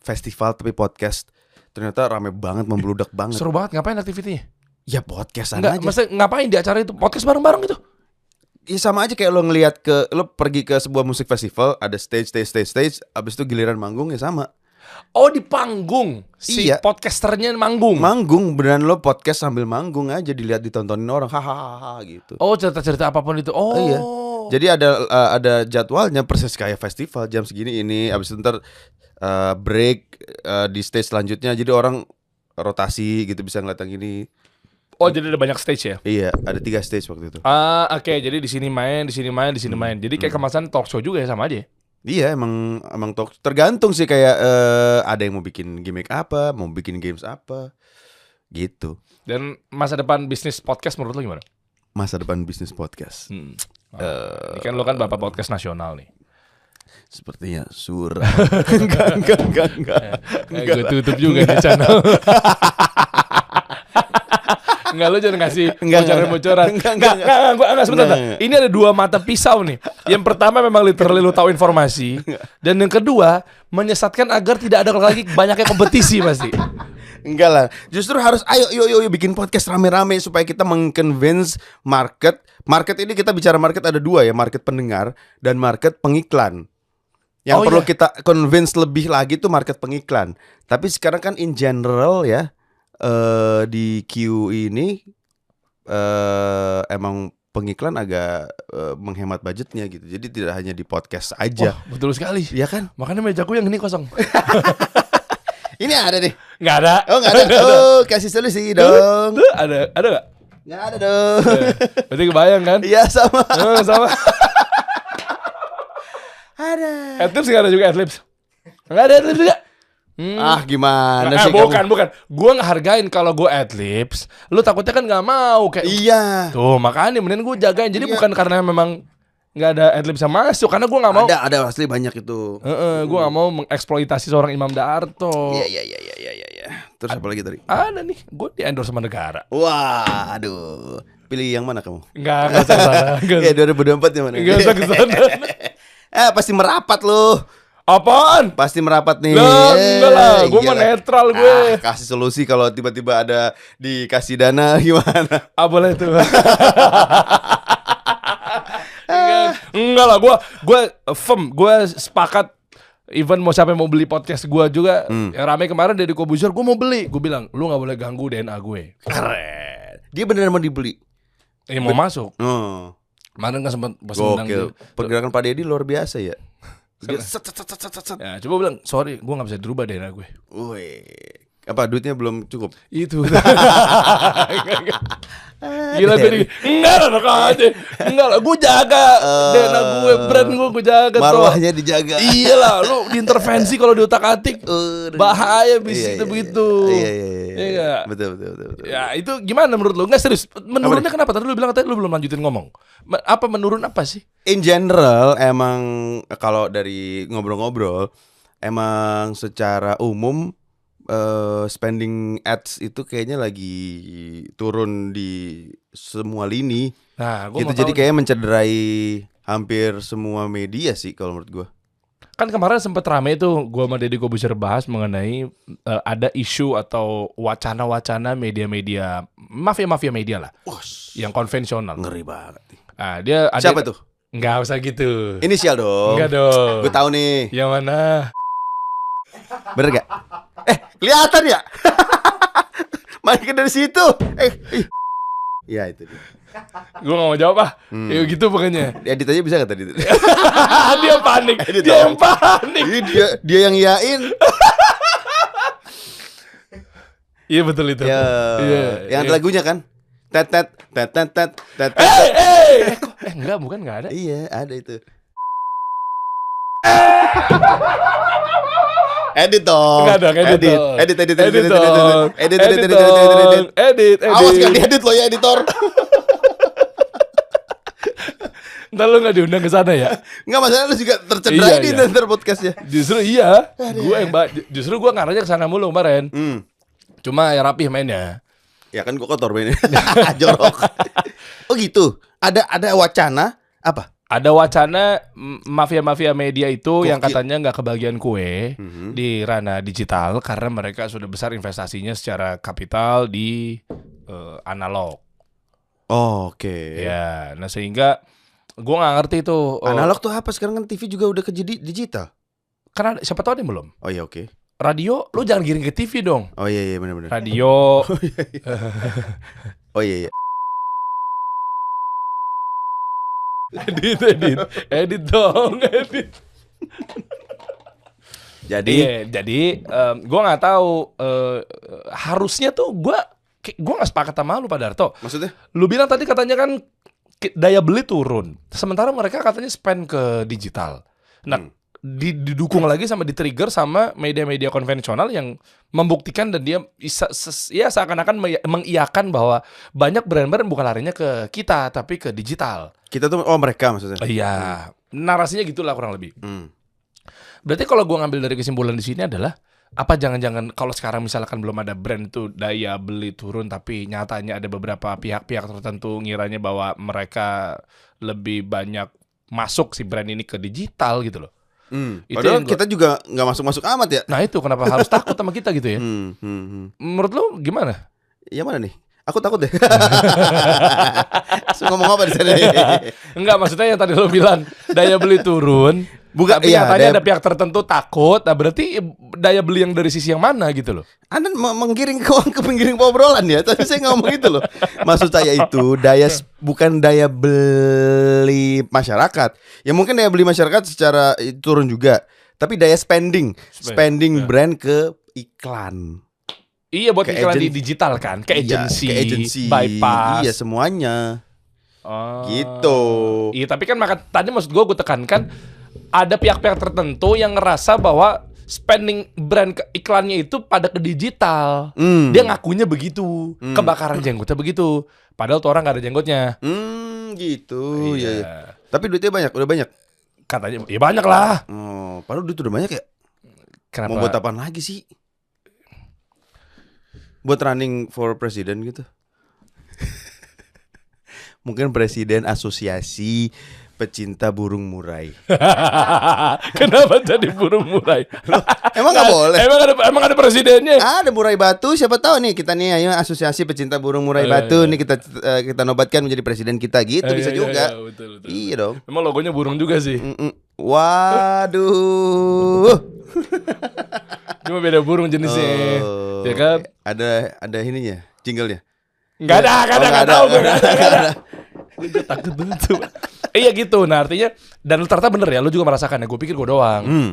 festival tapi podcast ternyata rame banget membludak banget Seru banget ngapain aktivitinya? ya podcastan aja maksudnya ngapain di acara itu? Podcast bareng-bareng gitu. ya sama aja kayak lo ngelihat ke lo pergi ke sebuah musik festival ada stage stage stage stage abis itu giliran manggung ya sama Oh, di panggung. Si Iya. podcasternya manggung. manggung beneran lo podcast sambil manggung aja dilihat ditontonin orang hahaha gitu oh, cerita-cerita apa pun itu. Oh. iya. Jadi ada uh, ada jadwalnya persis kayak festival jam segini ini abis itu ntar uh, break uh, di stage selanjutnya jadi orang rotasi gitu bisa ngeliat yang ini. Oh, jadi ada banyak stage ya? Iya, ada tiga stage waktu itu. Ah, oke. Jadi di sini main, di sini main, di Hmm. sini main. Jadi kayak kemasan talk show juga ya sama aja. ya? Iya, emang emang talk tergantung sih kayak eh, ada yang mau bikin gimmick apa, mau bikin games apa, gitu. Dan masa depan bisnis podcast menurut lo gimana? Masa depan bisnis podcast. Hmm. Eh, Ini kan lo kan bapak podcast nasional nih. Sepertinya suram. enggak, enggak, enggak, enggak. Eh, gue tutup juga di channel. Enggak lo jangan ngasih Enggak, enggak, bocoran-bocoran. enggak, Enggak, enggak, enggak, enggak, enggak, sebentar. Enggak, enggak. Ini ada dua mata pisau nih. Yang pertama memang literally lu tahu informasi dan yang kedua menyesatkan agar tidak ada lagi banyaknya kompetisi pasti. Enggak lah, justru harus ayo yuk yuk, yuk bikin podcast rame-rame supaya kita mengconvince market. Market ini kita bicara market ada dua ya, market pendengar dan market pengiklan. Yang Oh, perlu iya. kita convince lebih lagi tuh market pengiklan. Tapi sekarang kan in general ya eh di Q ini eh emang pengiklan agak eh, menghemat budgetnya gitu. Jadi tidak hanya di podcast aja. Wah, betul sekali. Iya kan? Makanya mejaku yang ini kosong. Ini ada deh. Nggak ada. Oh nggak ada. Oh kasih solusi dong. Ada, ada nggak? Nggak ada dong. Berarti kebayang kan? Iya sama. Eh, sama. Ada. Adlibs nggak ada juga Adlibs. Nggak ada Adlibs juga. Hmm. Ah gimana Eh, sih bukan, kamu? bukan. Gua ngehargain kalau gue adlibs. Lu takutnya kan nggak mau kayak. Iya. Tuh makanya mending gue jagain. Jadi Iya. bukan karena memang nggak ada adlibs yang masuk, karena gue nggak mau. Ada ada asli banyak itu. Heeh, gue nggak mau mengeksploitasi seorang Imam Darto. Iya iya iya iya iya iya. iya. Terus apa lagi tadi? Ada nih, gue di endorse sama negara. Wah, aduh. Pilih yang mana kamu? Enggak, enggak usah. Enggak Ya 2024 yang mana? enggak usah ke sana. eh pasti merapat lu. Apaan? Pasti merapat nih. Lah, enggak lah, gue mah iyalah. netral gue. Ah, kasih solusi kalau tiba-tiba ada dikasih dana gimana? Ah boleh tuh. enggak, enggak lah, gue gue firm, gue sepakat. Even mau siapa yang mau beli podcast gue juga, Hmm. yang rame kemarin dari Kobuzer, gue mau beli. Gue bilang, lu nggak boleh ganggu DNA gue. Keren. Dia beneran mau dibeli. Eh mau masuk. Oh. Kemarin kan sempat pas Gokil. dia. Pergerakan Pak Deddy luar biasa ya. Dia set, set, set, set, set. Ya, coba bilang, sorry, gue nggak bisa dirubah DNA gue. Wih. Apa duitnya belum cukup? Itu. Gila gue di Enggak lah enak aja Enggak lah Gue jaga DNA gue Brand gue gue jaga Marwahnya dijaga. Iya lah Lu diintervensi kalau di otak atik. Bahaya bis Iya, itu iya, begitu Iya iya iya. Iya nggak? Betul betul betul. betul. Ya itu gimana menurut lu? Enggak serius Menurunnya kenapa? Tadi lu bilang tadi lu belum lanjutin ngomong Apa menurun apa sih? In general emang kalau dari ngobrol-ngobrol emang secara umum eh, spending ads itu kayaknya lagi turun di semua lini. Nah gue gitu jadi kayaknya mencederai hampir semua media sih kalau menurut gua. Kan kemarin sempet rame tuh Gue sama Deddy Kobuser bahas mengenai eh, Ada isu atau wacana-wacana media-media Mafia-mafia media lah Yang konvensional Ngeri banget. Nah, dia ada Siapa tuh? Enggak usah gitu. Inisial dong. Enggak dong. Gue tahu nih. Yang mana? Bener gak? Eh, kelihatan ya? Main dari situ. Eh, ih. Ya itu dia. Gue gak mau jawab ah. Hmm. Ya gitu pokoknya. Edit aja bisa gak tadi? dia panik. Edit dia yang panik. Dia dia yang yain. Iya betul itu. Ya, Iya. yang ada iya. lagunya kan? Tet tet tet tet tet tet. Eh, eh. Eh, enggak, bukan enggak ada. Iya, ada itu. Edit dong. Enggak dong, edit, edit. Edit, edit, edit, edit, edit, edit, edit, edit, edit, edit, edit, edit. Edit, edit. Awas gak diedit lo ya editor. Ntar lu gak diundang ke sana ya? Enggak masalah lu juga tercederai Iya, di iya. ntar podcastnya. Justru iya. Gue yang justru gue ngaranya ke sana mulu kemarin. Hmm. Cuma ya rapih mainnya. Ya kan gua kotor mainnya. Jorok. oh gitu. Ada ada wacana apa? Ada wacana mafia-mafia media itu yang Gokil. katanya nggak kebagian kue Mhm. di ranah digital karena mereka sudah besar investasinya secara kapital di eh, analog. Oh, oke. Ya, nah sehingga gua nggak ngerti itu. eh, Analog tuh apa? Sekarang kan TV juga udah ke jadi digital. Karena siapa tahu ada yang belum. Oh iya oke. Radio, lu jangan giring ke TV dong. Oh iya iya benar benar. Radio, Oh iya iya. edit, edit, edit dong, edit. Jadi Iya, jadi em, gua nggak tahu eh, harusnya tuh kayak- gua nggak sepakat sama lu Pak Darto. maksudnya? Lu bilang tadi katanya kan daya beli turun. Sementara mereka katanya spend ke digital. Nah, Hmm. Di- didukung lagi sama di-trigger sama media-media konvensional yang membuktikan dan dia bisa ses- ya seakan-akan meng- mengiyakan bahwa banyak brand-brand bukan larinya ke kita tapi ke digital. Kita tuh oh mereka maksudnya. Iya, narasinya gitulah kurang lebih. Hmm. Berarti kalau gua ngambil dari kesimpulan di sini adalah apa jangan-jangan kalau sekarang misalkan belum ada brand itu daya beli turun tapi nyatanya ada beberapa pihak-pihak tertentu ngiranya bahwa mereka lebih banyak masuk si brand ini ke digital gitu loh. Hmm. Itu Padahal gua- kita juga nggak masuk-masuk amat ya. Nah itu kenapa harus takut sama kita gitu ya? Hmm, hmm, hmm. Menurut lu gimana? Ya mana nih? Aku takut deh. Ngomong apa di sana? Enggak maksudnya yang tadi lo bilang daya beli turun Bukan, Tapi iya, nyatanya daya- ada pihak tertentu takut. Nah, berarti daya beli yang dari sisi yang mana gitu loh. Anda me- menggiring ke ke penggiring obrolan ya. Tadi saya ngomong itu loh. Maksud saya itu daya bukan daya beli masyarakat. Ya mungkin daya beli masyarakat secara eh, turun juga. Tapi daya spending, Spend, spending ya. brand ke iklan. Iya buat Ke iklan di digital kan, ke Iya, agency, ke agency. bypass. Iya semuanya. Oh. Gitu. Iya, tapi kan maka tadi maksud gue gue tekankan ada pihak-pihak tertentu yang ngerasa bahwa spending brand ke iklannya itu pada ke digital. Hmm. Dia ngakunya begitu, Hmm. kebakaran jenggotnya begitu. Padahal tuh orang gak ada jenggotnya. Hmm, gitu. Iya. Iya. iya. Tapi duitnya banyak, udah banyak. Katanya, ya banyak lah. Oh, padahal duit udah banyak ya. Kenapa? Mau buat apaan lagi sih? Buat running for president gitu. Mungkin presiden asosiasi pecinta burung murai. Kenapa jadi burung murai? Emang nggak boleh? Emang ada emang ada presidennya? Ada murai batu, siapa tahu nih kita nih ayo asosiasi pecinta burung murai Oh, batu iya. nih kita eh, kita nobatkan menjadi presiden kita gitu Eh, bisa iya, juga. iya, betul, betul. Iya dong. Emang logonya burung juga sih. Waduh. Cuma beda burung jenisnya. Oh, Ya kan? Ada ada ininya, jinglenya. Enggak ada, enggak ada, Oh, enggak nggak tahu. Enggak ada, gue takut banget tuh. Iya gitu. Nah, artinya dan lu ternyata bener ya, lu juga merasakan ya. Gue pikir gue doang. Hmm.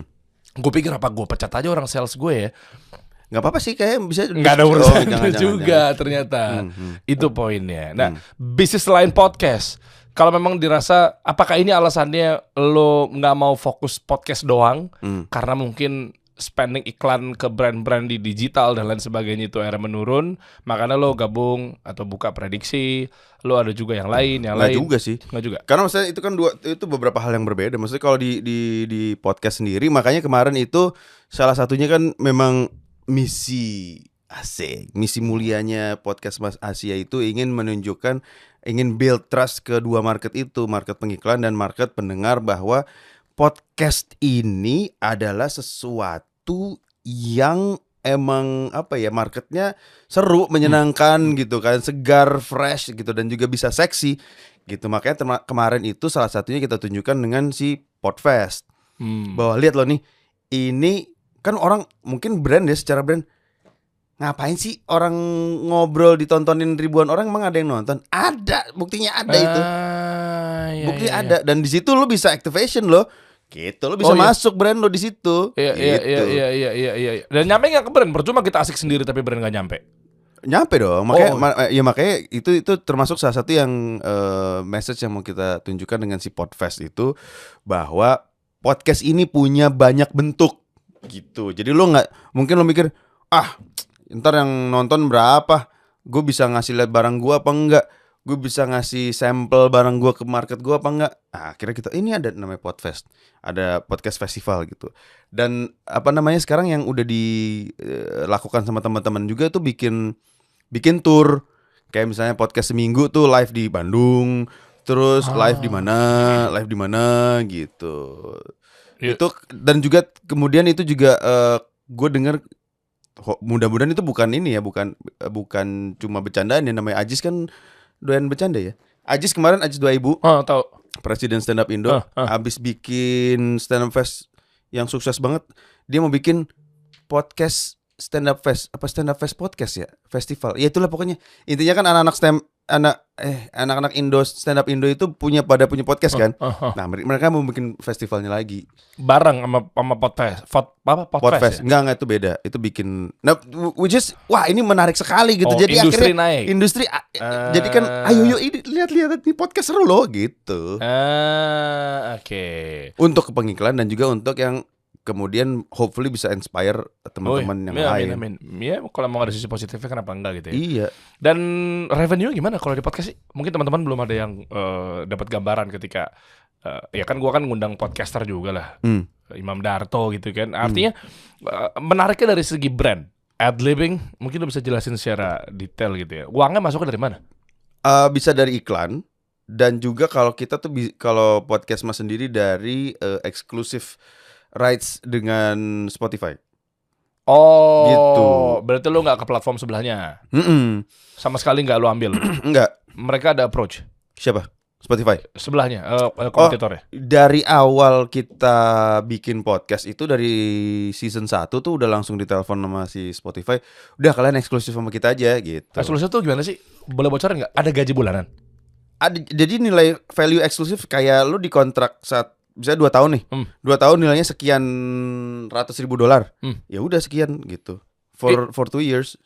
Gue pikir apa gue pecat aja orang sales gue ya. Nggak apa-apa sih kayak bisa Enggak ada Oh, urusan jangan, jangan, juga ternyata. Hmm, hmm. Itu poinnya. Nah, bisnis lain podcast. Kalau memang dirasa apakah ini alasannya lo nggak mau fokus podcast doang Hmm. karena mungkin spending iklan ke brand-brand di digital dan lain sebagainya itu akhirnya menurun, makanya lo gabung atau buka prediksi, lo ada juga yang lain, yang Nggak lain. juga sih. Nggak juga. Karena maksudnya itu kan dua itu beberapa hal yang berbeda. Maksudnya kalau di di di podcast sendiri makanya kemarin itu salah satunya kan memang misi asik, misi mulianya podcast Mas Asia itu ingin menunjukkan ingin build trust kedua market itu, market pengiklan dan market pendengar bahwa podcast ini adalah sesuatu yang emang apa ya marketnya seru menyenangkan gitu kan segar fresh gitu dan juga bisa seksi gitu. Makanya kemarin itu salah satunya kita tunjukkan dengan si Podfest. Hmm. bahwa lihat loh nih ini kan orang mungkin brand ya secara brand ngapain sih orang ngobrol ditontonin ribuan orang emang ada yang nonton? Ada buktinya ada itu. Ah, iya, bukti iya, iya. ada dan di situ lo bisa activation lo gitu lo bisa Oh, iya. masuk brand lo di situ Iya, iya, gitu. iya, iya, iya, iya, iya, iya. Dan nyampe nggak ke brand? Percuma kita asik sendiri tapi brand nggak nyampe. nyampe dong makanya Oh. ma- ya makanya itu itu termasuk salah satu yang eh, message yang mau kita tunjukkan dengan si Podfest itu bahwa podcast ini punya banyak bentuk gitu jadi lo nggak mungkin lo mikir ah ntar yang nonton berapa gue bisa ngasih lihat barang gue apa enggak gue bisa ngasih sampel barang gue ke market gue apa enggak? Nah, akhirnya kita ini ada namanya Podfest. Ada podcast festival gitu. Dan apa namanya sekarang yang udah dilakukan sama teman-teman juga tuh bikin bikin tour. Kayak misalnya podcast seminggu tuh live di Bandung terus Ah. live di mana live di mana gitu. Iya. itu dan juga kemudian itu juga gue dengar mudah-mudahan itu bukan ini ya bukan eh, bukan cuma bercandaan ya namanya Ajis kan doyan bercanda ya? Ajis kemarin Ajis 2000 Oh, tahu. presiden stand up Indo Ah, ah. habis bikin stand up fest yang sukses banget dia mau bikin podcast stand up fest apa stand up fest podcast ya? Festival. Ya itulah pokoknya. Intinya kan anak-anak stand anak eh anak-anak Indo stand up Indo itu punya pada punya podcast kan Oh, oh. nah mere- mereka mau bikin festivalnya lagi Bareng sama sama podcast. Pod, apa podcast? podcast ya? enggak enggak itu beda itu bikin nah which is wah ini menarik sekali gitu Oh, jadi industri akhirnya naik. industri Ah. jadi kan ayo yuk ini lihat-lihat ini podcast seru loh gitu Ah, oke. untuk pengiklan dan juga untuk yang kemudian hopefully bisa inspire teman-teman Oh, yang iya, lain. Amin, amin. Ya, kalau mau ada sisi positifnya kenapa enggak gitu ya. Iya. Dan revenue gimana kalau di podcast sih? Mungkin teman-teman belum ada yang eh, dapat gambaran ketika eh, ya kan gua kan ngundang podcaster juga lah. Hmm. Imam Darto gitu kan. Artinya eh, menariknya dari segi brand. Ad living mungkin lu bisa jelasin secara detail gitu ya. Uangnya masuknya dari mana? Eh, bisa dari iklan dan juga kalau kita tuh kalau podcast mas sendiri dari eh, eksklusif rights dengan Spotify. Oh, Gitu. Berarti lu nggak ke platform sebelahnya. Mm-mm. Sama sekali nggak lu ambil. Enggak. Mereka ada approach. Siapa? Spotify. Sebelahnya eh, eh, kompetitornya. Dari awal kita bikin podcast itu dari season 1 tuh udah langsung ditelepon sama si Spotify. Udah kalian eksklusif sama kita aja gitu. Eksklusif tuh gimana sih? Boleh bocorin nggak? Ada gaji bulanan? Ada, jadi nilai value eksklusif kayak lu dikontrak saat bisa dua tahun nih. Hmm. Dua tahun nilainya sekian ratus ribu dolar. Hmm. Ya udah sekian gitu. For for two years.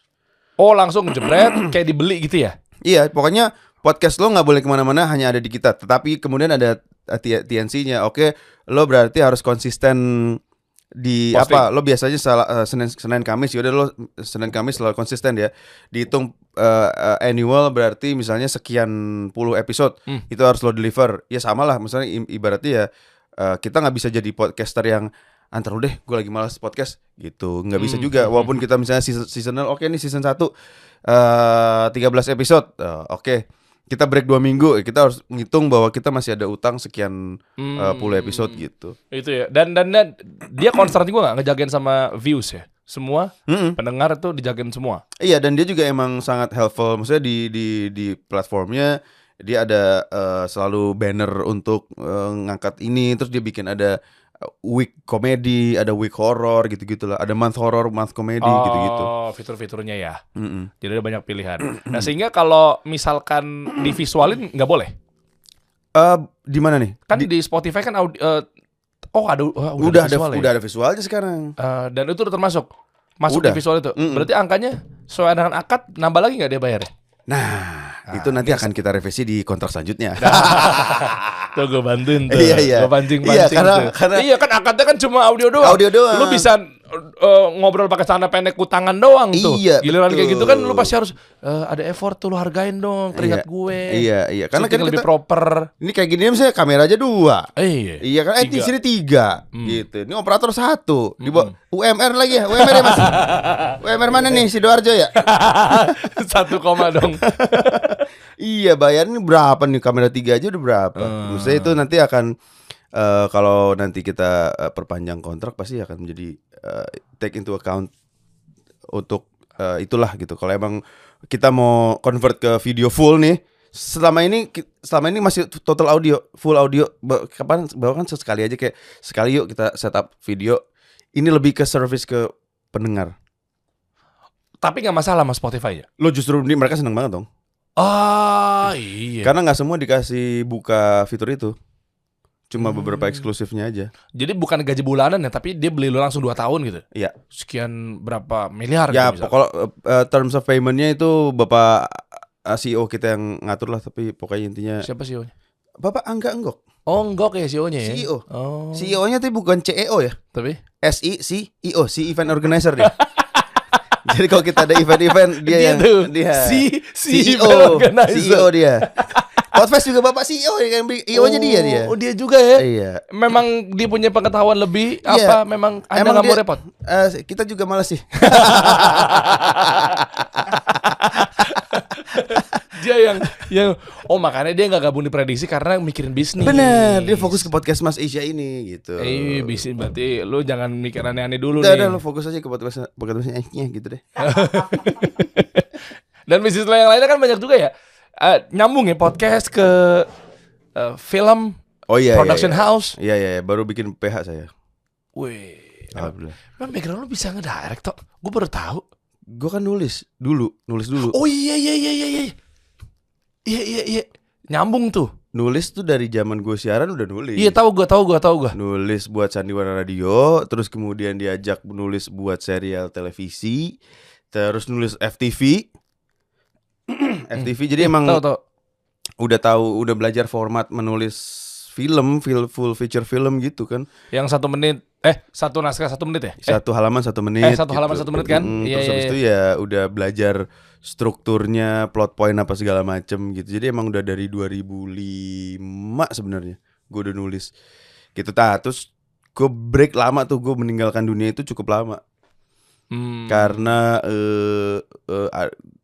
Oh langsung jebret kayak dibeli gitu ya? Iya, pokoknya podcast lo nggak boleh ke mana-mana, hanya ada di kita. Tetapi kemudian ada TNC-nya. Oke, lo berarti harus konsisten di Posting. apa? Lo biasanya salah eh, Senin Senin Kamis, yaudah lo Senin Kamis selalu konsisten ya. Dihitung eh, eh, annual berarti misalnya sekian puluh episode Hmm. itu harus lo deliver. Ya sama lah, misalnya ibaratnya ya eh, kita nggak bisa jadi podcaster yang antar lu deh, gue lagi malas podcast gitu, nggak bisa Hmm. juga. Walaupun kita misalnya season, seasonal, oke nih season 1 eh 13 episode, Eh, oke kita break dua minggu, kita harus ngitung bahwa kita masih ada utang sekian Hmm. eh, puluh episode gitu. Itu ya. Dan dan, dan dia concern juga nggak ngejagain sama views ya. Semua Mm-mm. pendengar tuh dijagain semua. Iya dan dia juga emang sangat helpful. Maksudnya di di di platformnya dia ada eh, selalu banner untuk eh, ngangkat ini, terus dia bikin ada eh, week komedi, ada week horror gitu-gitu lah. Ada month horror, month komedi gitu-gitu. Oh, fitur-fiturnya ya. Mm-mm. Jadi ada banyak pilihan. Nah, sehingga kalau misalkan divisualin nggak boleh. Eh, di mana nih? Kan Di- di, Spotify kan audi- eh, oh ada oh, udah ada visual ya? udah ada visualnya sekarang. Eh, dan itu udah termasuk masuk Udah. di visual itu. Mm-mm. Berarti angkanya sesuai dengan akad nambah lagi nggak dia bayarnya? Nah, Ah, itu nanti akan kita revisi di kontrak selanjutnya. Tuh gue bantuin tuh. Iya, iya. Gue pancing-pancing Iya, karena- tuh. karena- iya kan akadnya kan cuma audio doang. Audio doang. Lu bisa eh, ngobrol pakai celana pendek kutangan doang tuh. Iya, Giliran kayak betul. gitu kan lu pasti harus eh, ada effort tuh lu hargain dong keringat Iya, gue. Iya, iya. Karena kan lebih kita, proper. ini kayak gini misalnya kamera aja dua. Eh, Iya kan? Eh di sini tiga, Hmm. gitu. Ini operator satu, di bawah UMR lagi ya, UMR ya mas. UMR mana nih sidoarjo ya? Satu koma dong. Iya bayarnya berapa nih kamera tiga aja udah berapa? Hmm. Maksudnya itu nanti akan eh, kalau nanti kita eh, perpanjang kontrak pasti akan menjadi eh, take into account untuk eh, itulah gitu. Kalau emang kita mau convert ke video full nih, selama ini selama ini masih total audio, full audio. Kapan bahkan sesekali aja kayak sekali yuk kita setup video. Ini lebih ke service ke pendengar. Tapi nggak masalah mas Spotify ya. Lo justru ini mereka seneng banget dong. Ah iya. Karena nggak semua dikasih buka fitur itu. Cuma Hmm. beberapa eksklusifnya aja. Jadi bukan gaji bulanan ya, tapi dia beli lu langsung 2 tahun gitu. Iya. Sekian berapa miliar Ya, gitu pokok eh, terms of paymentnya itu Bapak eh, CEO kita yang ngatur lah, tapi pokoknya intinya Siapa CEO-nya? Bapak Angga Enggok, Oh, enggak ya CEO-nya ya. CEO. Oh. CEO-nya tapi bukan CEO ya, Tapi SI CEO, si event organizer dia. Jadi kalau kita ada event-event dia, yang tuh, dia si CEO. CEO dia. Podfest juga Bapak CEO ya kan, CEO-nya dia dia. Oh, dia juga ya. Iya. Memang dia punya pengetahuan lebih Iya. apa memang Anda Emang nggak mau dia- repot? Eh, kita juga malas sih. Dia yang yang oh makanya dia nggak gabung di prediksi karena mikirin bisnis. Bener, dia fokus ke podcast Mas Asia ini gitu. Eh, bisnis berarti lu jangan mikir aneh-aneh dulu Udah, nih. udah lo fokus aja ke podcast podcast Mas Asia gitu deh. Dan bisnis lo yang lainnya kan banyak juga ya. Eh, nyambung ya podcast ke eh, film, Oh iya. production iya, iya. house. Iya iya, iya. baru bikin PH saya. Wih. Alhamdulillah. Emang background lu bisa ngedirect toh? Gue baru tahu. Gue kan nulis dulu, nulis dulu. Oh iya iya iya iya iya. Iya iya iya. Nyambung tuh. Nulis tuh dari zaman gue siaran udah nulis. Iya tahu gua tahu gua tahu gua. Nulis buat Sandiwara Radio, terus kemudian diajak nulis buat serial televisi, terus nulis FTV. FTV jadi emang Tahu tahu. udah tahu, udah belajar format menulis film, full, full feature film gitu kan. Yang satu menit eh satu naskah satu menit ya? Eh, Satu halaman satu menit. eh, satu halaman satu menit kan? Mm, Iya, terus habis iya. itu ya udah belajar strukturnya, plot point apa segala macem gitu. Jadi emang udah dari 2005 sebenarnya gue udah nulis. Gitu ta, terus gue break lama tuh gue meninggalkan dunia itu cukup lama Hmm. karena eh eh, a- u-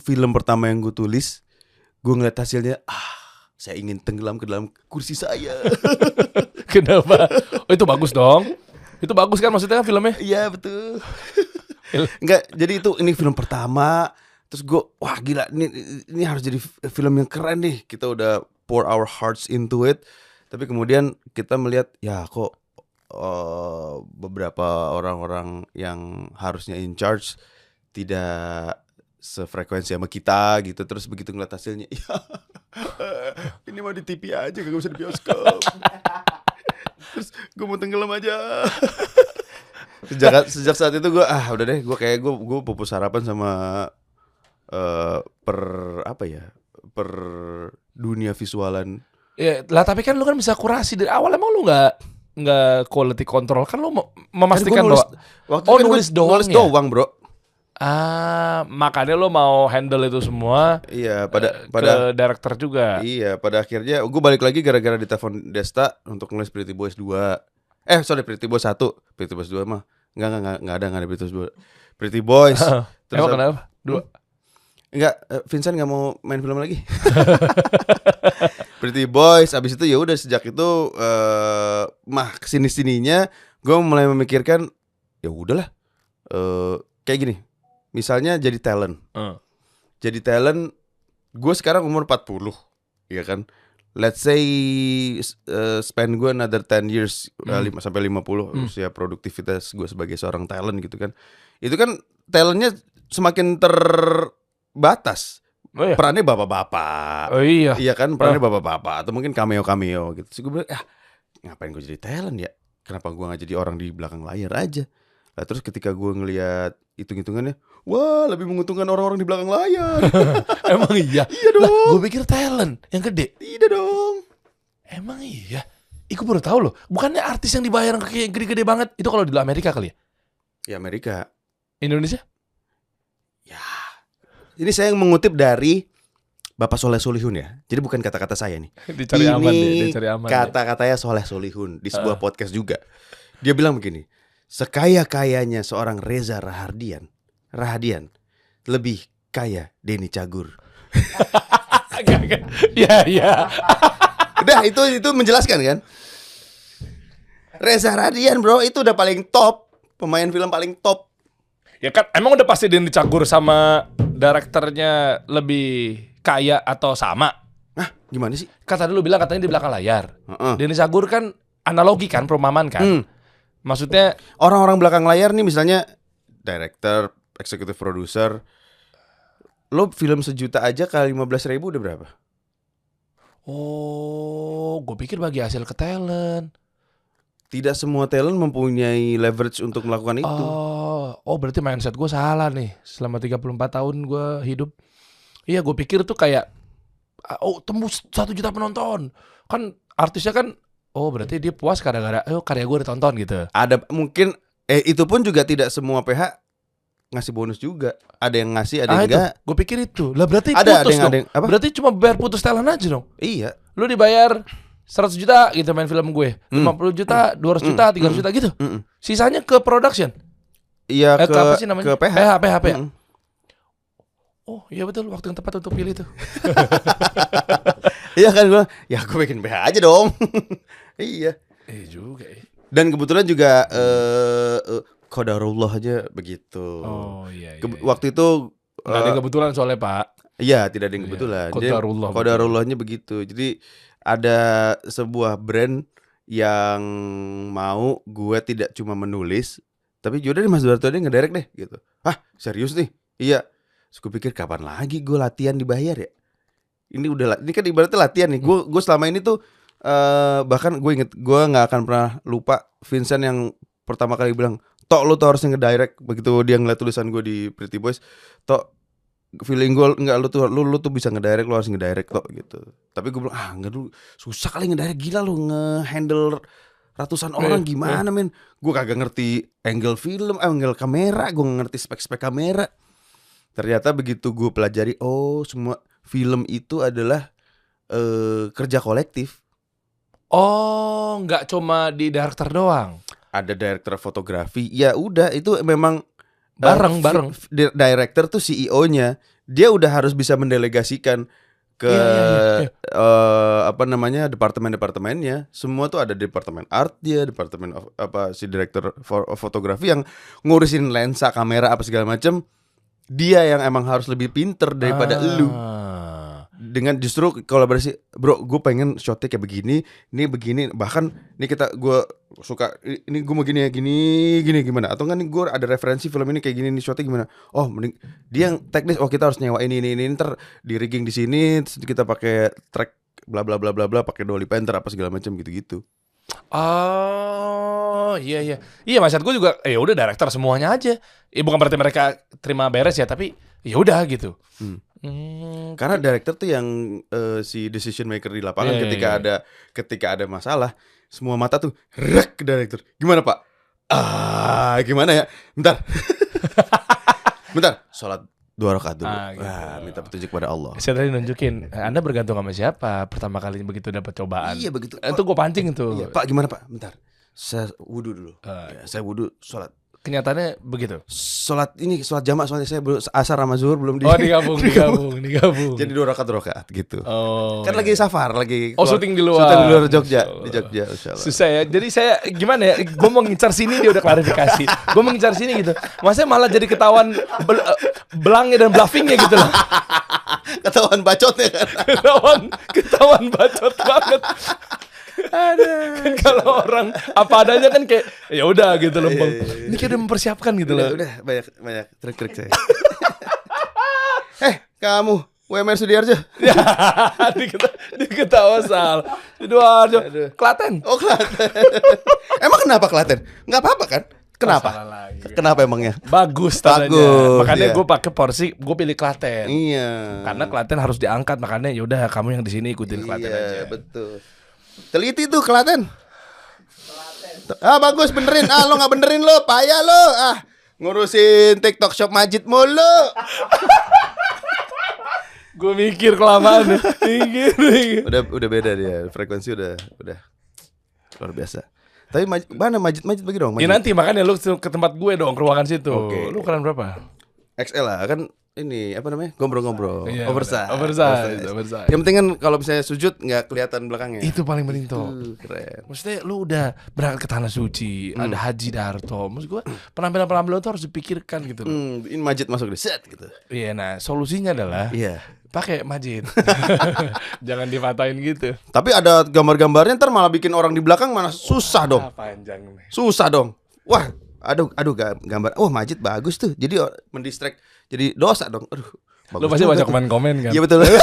film pertama yang gue tulis gue ngeliat hasilnya ah saya ingin tenggelam ke dalam kursi saya. Kenapa? Oh itu bagus dong. Itu bagus kan maksudnya kan filmnya? Iya betul. Enggak, jadi itu ini film pertama. Terus gue, wah gila, ini ini harus jadi film yang keren nih. Kita udah pour our hearts into it tapi kemudian kita melihat ya kok eh, beberapa orang-orang yang harusnya in charge tidak sefrekuensi sama kita gitu terus begitu ngeliat hasilnya ya ini mau di TV aja gak usah di bioskop. Terus gue mau tenggelam aja. Sejak sejak saat itu gue ah udah deh gue kayak gue gue pupus harapan sama eh per apa ya per dunia visualan. Ya, lah tapi kan lu kan bisa kurasi dari awal. Emang lu nggak nggak quality control? Kan lu memastikan Kan nulis, bahwa waktu Oh, kan nulis doang nulis ya? doang bro ah makanya lu mau handle itu semua iya pada eh, pada ke director juga. Iya, pada akhirnya gue balik lagi gara-gara ditelepon Desta untuk nulis Pretty Boys 2. Eh, sorry Pretty Boys 1. Pretty Boys 2 mah enggak enggak enggak, enggak ada enggak ada Pretty Boys 2. Pretty Boys. Terus Emang kenapa? Dua. Enggak, eh, Vincent enggak mau main film lagi. Pretty Boys abis itu ya udah sejak itu eh mah ke sini sininya gue mulai memikirkan ya udahlah eh kayak gini. Misalnya jadi talent. Hmm. jadi talent gue sekarang umur 40 ya kan let's say uh, spend gue another 10 years uh, Hmm. lima sampai 50 Hmm. usia produktivitas gue sebagai seorang talent gitu kan itu kan talentnya semakin terbatas Oh iya. perannya bapak-bapak Oh iya. iya kan perannya bapak-bapak atau mungkin cameo cameo gitu Terus gue bilang ah ngapain gue jadi talent ya kenapa gue nggak jadi orang di belakang layar aja Nah, terus ketika gue ngelihat hitung-hitungannya, wah lebih menguntungkan orang-orang di belakang layar. Emang iya. iya Lah, dong. gue pikir talent yang gede. Tidak dong. Emang iya. Gue baru tahu loh. Bukannya artis yang dibayar kayak gede-gede banget itu kalau di Amerika kali ya? Ya Amerika. Indonesia? Ya. Ini saya mengutip dari Bapak Soleh Solihun ya. Jadi bukan kata-kata saya nih. Dicari Ini aman deh, dicari aman. Kata-katanya Soleh Solihun di sebuah podcast juga. Dia bilang begini, sekaya-kayanya seorang Reza Rahardian, Rahadian, lebih kaya Denny Cagur. Iya, iya. Udah itu itu menjelaskan kan? Reza Rahadian bro itu udah paling top pemain film paling top. Ya kan emang udah pasti Denny Cagur sama direkturnya lebih kaya atau sama? Hah gimana sih? Kata dulu bilang katanya di belakang layar. Heeh. Denny Cagur kan analogi kan perumpamaan kan. Hmm. Maksudnya Orang-orang belakang layar nih misalnya director, executive producer, lo film sejuta aja kali 15 ribu udah berapa? oh, gue pikir bagi hasil ke talent. Tidak semua talent mempunyai leverage untuk melakukan itu. Oh, oh berarti mindset gue salah nih. Selama 34 tahun gue hidup. Iya, gue pikir tuh kayak ah, oh tembus satu juta penonton. Kan artisnya kan oh berarti dia puas gara-gara oh karya gue ditonton gitu. Ada mungkin eh itu pun juga tidak semua PH ngasih bonus juga. Ada yang ngasih, ada ah yang itu, enggak. gue pikir itu. Lah berarti Ada ada putus yang dong. ada yang apa? Berarti cuma bayar putus talent aja dong. Iya. Lu dibayar 100 juta gitu main film gue. Hmm. 50 juta, 200 juta, 300 juta gitu. Mm-mm. Sisanya ke production. Iya Eh, ke, ke apa sih namanya? ke PH. PH, PH, PH. Mm-mm. Oh, iya betul waktu yang tepat untuk pilih tuh. Iya kan gua, ya gue bikin PH aja dong. iya. Eh juga ya. Dan kebetulan juga eh eh, qadarullah aja begitu. Oh iya. iya, Ke- iya. waktu itu Nggak ada eh, kebetulan soalnya Pak. Iya, tidak ada yang Iya, kebetulan. Jadi, qadarullah, betul. Qadarullahnya begitu. Jadi ada sebuah brand yang mau gue tidak cuma menulis, tapi yaudah deh Mas Duarto deh ngedirect deh gitu. Hah, serius nih? Iya. Terus gue pikir kapan lagi gue latihan dibayar ya? Ini udah ini kan ibaratnya latihan nih. Gue gue selama ini tuh eh bahkan gue inget gue nggak akan pernah lupa Vincent yang pertama kali bilang, "Tok lu tuh harusnya ngedirect." Begitu dia ngeliat tulisan gue di Pretty Boys, "Tok feeling gue enggak lu tuh lu lu tuh bisa ngedirect lu harus ngedirect kok gitu. Tapi gue bilang ah enggak dulu susah kali ngedirect gila lu ngehandle ratusan orang Iya, gimana men? Gue kagak ngerti angle film eh, angle kamera gue nggak ngerti spek spek kamera. Ternyata begitu gue pelajari oh semua film itu adalah eh kerja kolektif Oh, nggak cuma di director doang. ada director fotografi ya udah itu memang eh, Bareng, fi- bareng. director tuh CEO-nya dia udah harus bisa mendelegasikan ke Iya, iya, iya. eh, apa namanya departemen-departemennya semua tuh ada departemen art dia departemen of- apa si director fo- fotografi yang ngurusin lensa kamera apa segala macam dia yang emang harus lebih pinter daripada Ah. elu dengan justru kolaborasi bro gue pengen shotnya kayak begini ini begini bahkan ini kita gue suka ini gue mau gini ya gini gini gimana atau nih gue ada referensi film ini kayak gini nih shotnya gimana oh mending dia yang teknis oh kita harus nyewa ini ini ini ntar di rigging di sini kita pakai track bla bla bla bla bla pakai dolly panther apa segala macam gitu gitu Oh iya iya iya maksud gue juga eh, ya udah director semuanya aja. Ya bukan berarti mereka terima beres ya tapi ya udah gitu. Hmm. Hmm, karena director tuh yang eh, si decision maker di lapangan Iya, iya, ketika iya. ada ketika ada masalah semua mata tuh rek ke director. Gimana pak? Ah gimana ya? Bentar. Bentar. Sholat dua rakaat dulu. Ah, gitu. Wah, minta petunjuk pada Allah. Saya tadi nunjukin Anda bergantung sama siapa? Pertama kali begitu dapat cobaan. iya begitu. Itu gue pancing tuh. Iya, pak gimana pak? Bentar. Saya wudhu dulu. Ah, Ya, saya wudhu sholat Kenyataannya begitu. sholat ini sholat jamak soalnya saya belum asar sama zuhur belum di Oh digabung, digabung, digabung. jadi dua rakaat dua rakaat gitu oh, kan iya. lagi safar lagi Oh, keluar- syuting di luar. syuting di luar Jogja di. Jogja Insya Allah. Susah ya. Jadi saya gimana ya? Gue mau ngincar sini dia udah klarifikasi. Gue mau ngincar sini gitu. Masanya malah jadi ketahuan bel- eh, belangnya dan bluffingnya gitu loh. ketahuan bacotnya kan Ketahuan, ketahuan bacot banget. Ada. Kalau orang apa adanya kan kayak ya udah gitu loh, Bang. Ini kayak udah mempersiapkan gitu loh. udah banyak banyak trik-trik saya eh kamu WMR Sudiarjo Ya, diketa, diketawa sal. Sidoarjo, Aduh. Klaten. oh Klaten emang kenapa Klaten nggak apa-apa kan kenapa lagi. kenapa emangnya Bagus tandanya. Bagus, Makanya iya. gue pakai porsi, gue pilih Klaten. iya Karena Klaten harus diangkat, makanya yaudah kamu yang di sini ikutin Klaten iya aja. betul teliti tuh Klaten ah bagus benerin ah lo nggak benerin lo payah lo ah ngurusin TikTok shop Majid mulu Gue mikir kelamaan. mikir, mikir. udah udah beda dia frekuensi udah udah luar biasa tapi Majid, mana Majid Majid bagi dong Ya Majid. nanti makanya lu ke tempat gue dong, ke ruangan situ. Oke. Lu ukuran berapa? XL lah kan ini apa namanya gombrong-gombrong Iya, oversize Oversize, oversize. yang penting kan kalau misalnya sujud nggak kelihatan belakangnya Itu paling penting tuh. Keren Maksudnya lu udah berangkat ke tanah suci, ada haji Darto. Maksud gue penampilan-penampilan tuh harus dipikirkan gitu loh. hmm, ini Majid masuk di set gitu Iya, nah solusinya adalah iya pakai majid. Jangan dipatahin gitu. tapi ada gambar-gambarnya ntar malah bikin orang di belakang mana susah dong Ah, panjang nih. susah dong wah aduh aduh ga- gambar oh Majid bagus tuh jadi oh, mendistract jadi dosa dong. Aduh bagus Lu pasti baca tuh. komen-komen kan? iya betul.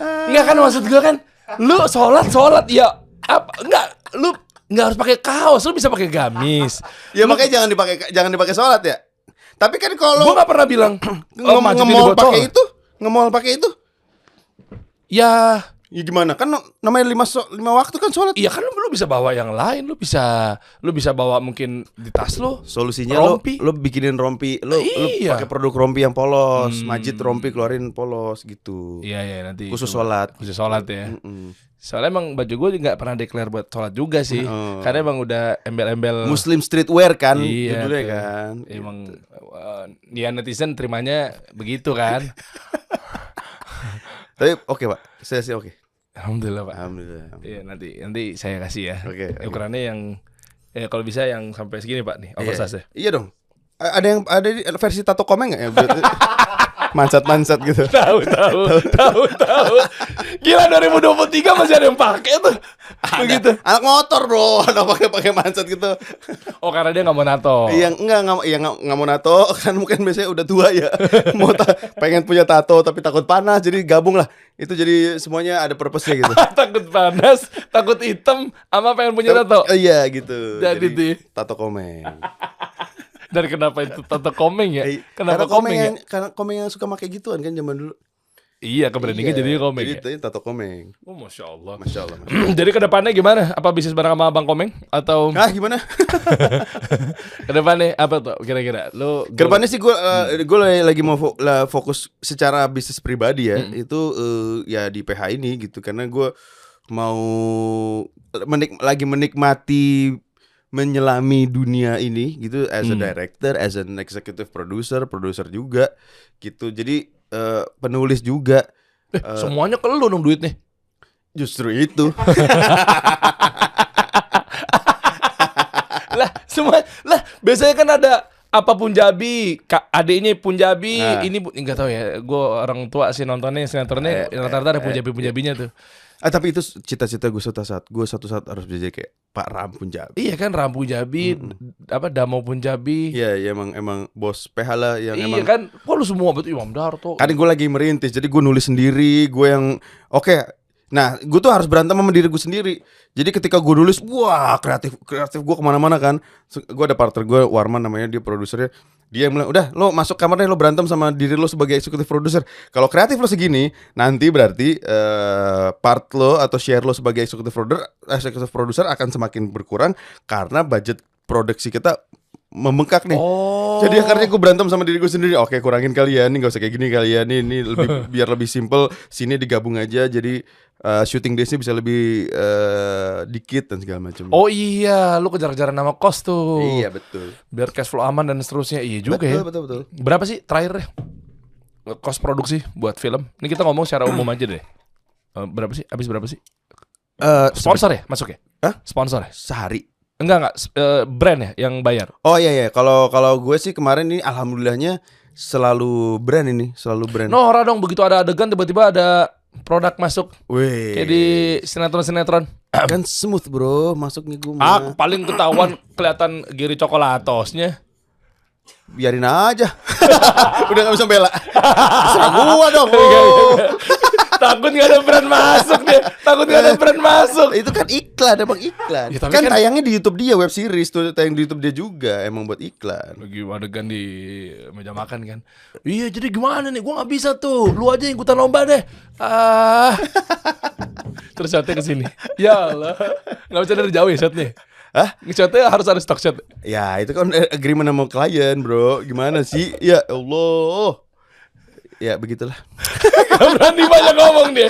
Enggak kan maksud gue kan? Lu sholat sholat ya apa enggak lu nggak harus pakai kaos lu bisa pakai gamis. Ya makanya jangan dipakai jangan dipakai sholat ya. Tapi kan kalau gue nggak pernah bilang oh, ngemol pakai itu ngemol pakai itu. Ya. Ya gimana? Kan namanya lima so- lima waktu kan sholat. Iya kan lu, lu bisa bawa yang lain lu bisa lu bisa bawa mungkin di tas lu solusinya Rompi. lo lo bikinin rompi lo lo Iya. pakai produk rompi yang polos Hmm. majid rompi keluarin polos gitu iya iya nanti khusus itu. sholat khusus sholat ya Mm-mm. soalnya emang baju gue nggak pernah declare buat sholat juga sih Oh. karena emang udah embel-embel muslim streetwear kan Iya, judulnya tuh. kan emang uh, ya netizen terimanya begitu kan tapi oke pak saya sih oke alhamdulillah pak alhamdulillah Iya nanti nanti saya kasih ya. Oke, oke. Ukurannya yang ya kalau bisa yang sampai segini pak nih oversize ya. iya dong ada yang ada versi tato komeng nggak ya mansat gitu Tahu tahu tahu tahu. Gila 2023 masih ada yang pakai tuh. Begitu. anak motor bro anak pakai pakai mansat gitu Oh karena dia nggak mau nato. Iya enggak enggak iya enggak, enggak mau nato kan mungkin biasanya udah tua ya. mau pengen punya tato tapi takut panas jadi gabung lah. Itu jadi semuanya ada purpose-nya gitu. takut panas, takut hitam, sama pengen punya tato. Iya gitu. Jadi tuh. tato komeng. Dan kenapa itu tato komeng ya? Eh, Kenapa karena komeng komeng ya? karena komeng yang suka pakai gituan kan zaman dulu. Iya keberaniannya jadi komeng Jadi ya. tato komeng. Oh masya Allah. Masya Allah. Masya jadi ke depannya gimana? Apa bisnis bareng sama Bang Komeng? Atau Allah. Ah gimana? ke depannya apa tuh kira-kira? Lu Ke depannya sih gue gue lagi mau fokus secara bisnis pribadi ya itu eh, ya di PH ini gitu karena gue mau menik lagi menikmati menyelami dunia ini gitu as a Hmm. director, as an executive producer, producer juga gitu. Jadi eh, penulis juga Eh, semuanya ke lu dong duitnya. justru itu. lah semua lah biasanya kan ada apa Punjabi, Kak adiknya Punjabi, Nah. ini bu- nggak tahu ya. Gue orang tua sih nontonnya sinetronnya Eh, rata-rata ada Punjabi Punjabinya tuh. Ah tapi itu cita-cita gue suatu saat gue suatu saat harus bisa jadi kayak Pak Ram Punjabi. Iya kan Ram Punjabi, apa Damo Punjabi. Iya, ya emang emang bos PH lah yang iya emang kan, kok lu semua betul Imam Darto. Kadang gue lagi merintis, jadi gue nulis sendiri, gue yang oke. Nah, gue tuh harus berantem sama diri gue sendiri. Jadi ketika gue nulis, wah kreatif kreatif gue ke mana-mana kan. Gue ada partner gue Warman namanya dia produsernya. Dia bilang, udah lo masuk kamar deh lo berantem sama diri lo sebagai eksekutif produser. Kalau kreatif lo segini, nanti berarti eh, part lo atau share lo sebagai eksekutif produser, eksekutif produser akan semakin berkurang karena budget produksi kita membengkak nih. Oh. Jadi akhirnya gue berantem sama diri gue sendiri. Oke kurangin kalian nih, gak usah kayak gini kalian nih. Ini lebih biar lebih simple. Sini digabung aja. Jadi uh, shooting daysnya bisa lebih uh, dikit dan segala macam. Oh iya, lu kejar-kejaran nama kos tuh. iya betul. Biar cash flow aman dan seterusnya. Iya juga betul, ya. betul betul. Berapa sih terakhir kos produksi buat film? Ini kita ngomong secara umum aja deh. Eh, berapa sih? Habis berapa sih? Uh, Sponsor ya masuk ya? Hah? Sponsor ya? sehari. Enggak enggak eh, brand ya yang bayar. Oh iya iya. Kalau kalau gue sih kemarin ini alhamdulillahnya selalu brand ini, selalu brand. Nora dong begitu ada adegan tiba-tiba ada produk masuk Wih. kayak di sinetron-sinetron. kan smooth bro masuknya gue Ah, paling ketahuan kelihatan giri cokolatosnya. Biarin aja. Udah gak bisa bela. Serah gua dong. Oh. Takut gak ada brand masuk deh. Takut gak ada brand masuk. itu kan iklan emang iklan Ya, tapi kan, kan- tayangnya di YouTube dia web series tuh tayang di YouTube dia juga emang buat iklan Lagi adegan di meja makan kan. Iya, jadi gimana nih? Gua nggak bisa tuh. Lu aja yang ikutan lomba deh. Ah. Terus shotnya ke sini. Ya Allah. Nggak bisa dari jauh ya shotnya. Hah? Shotnya harus ada stock shot. ya itu kan eh, agreement sama klien bro gimana sih ya Allah ya begitulah Gak berani banyak ngomong dia.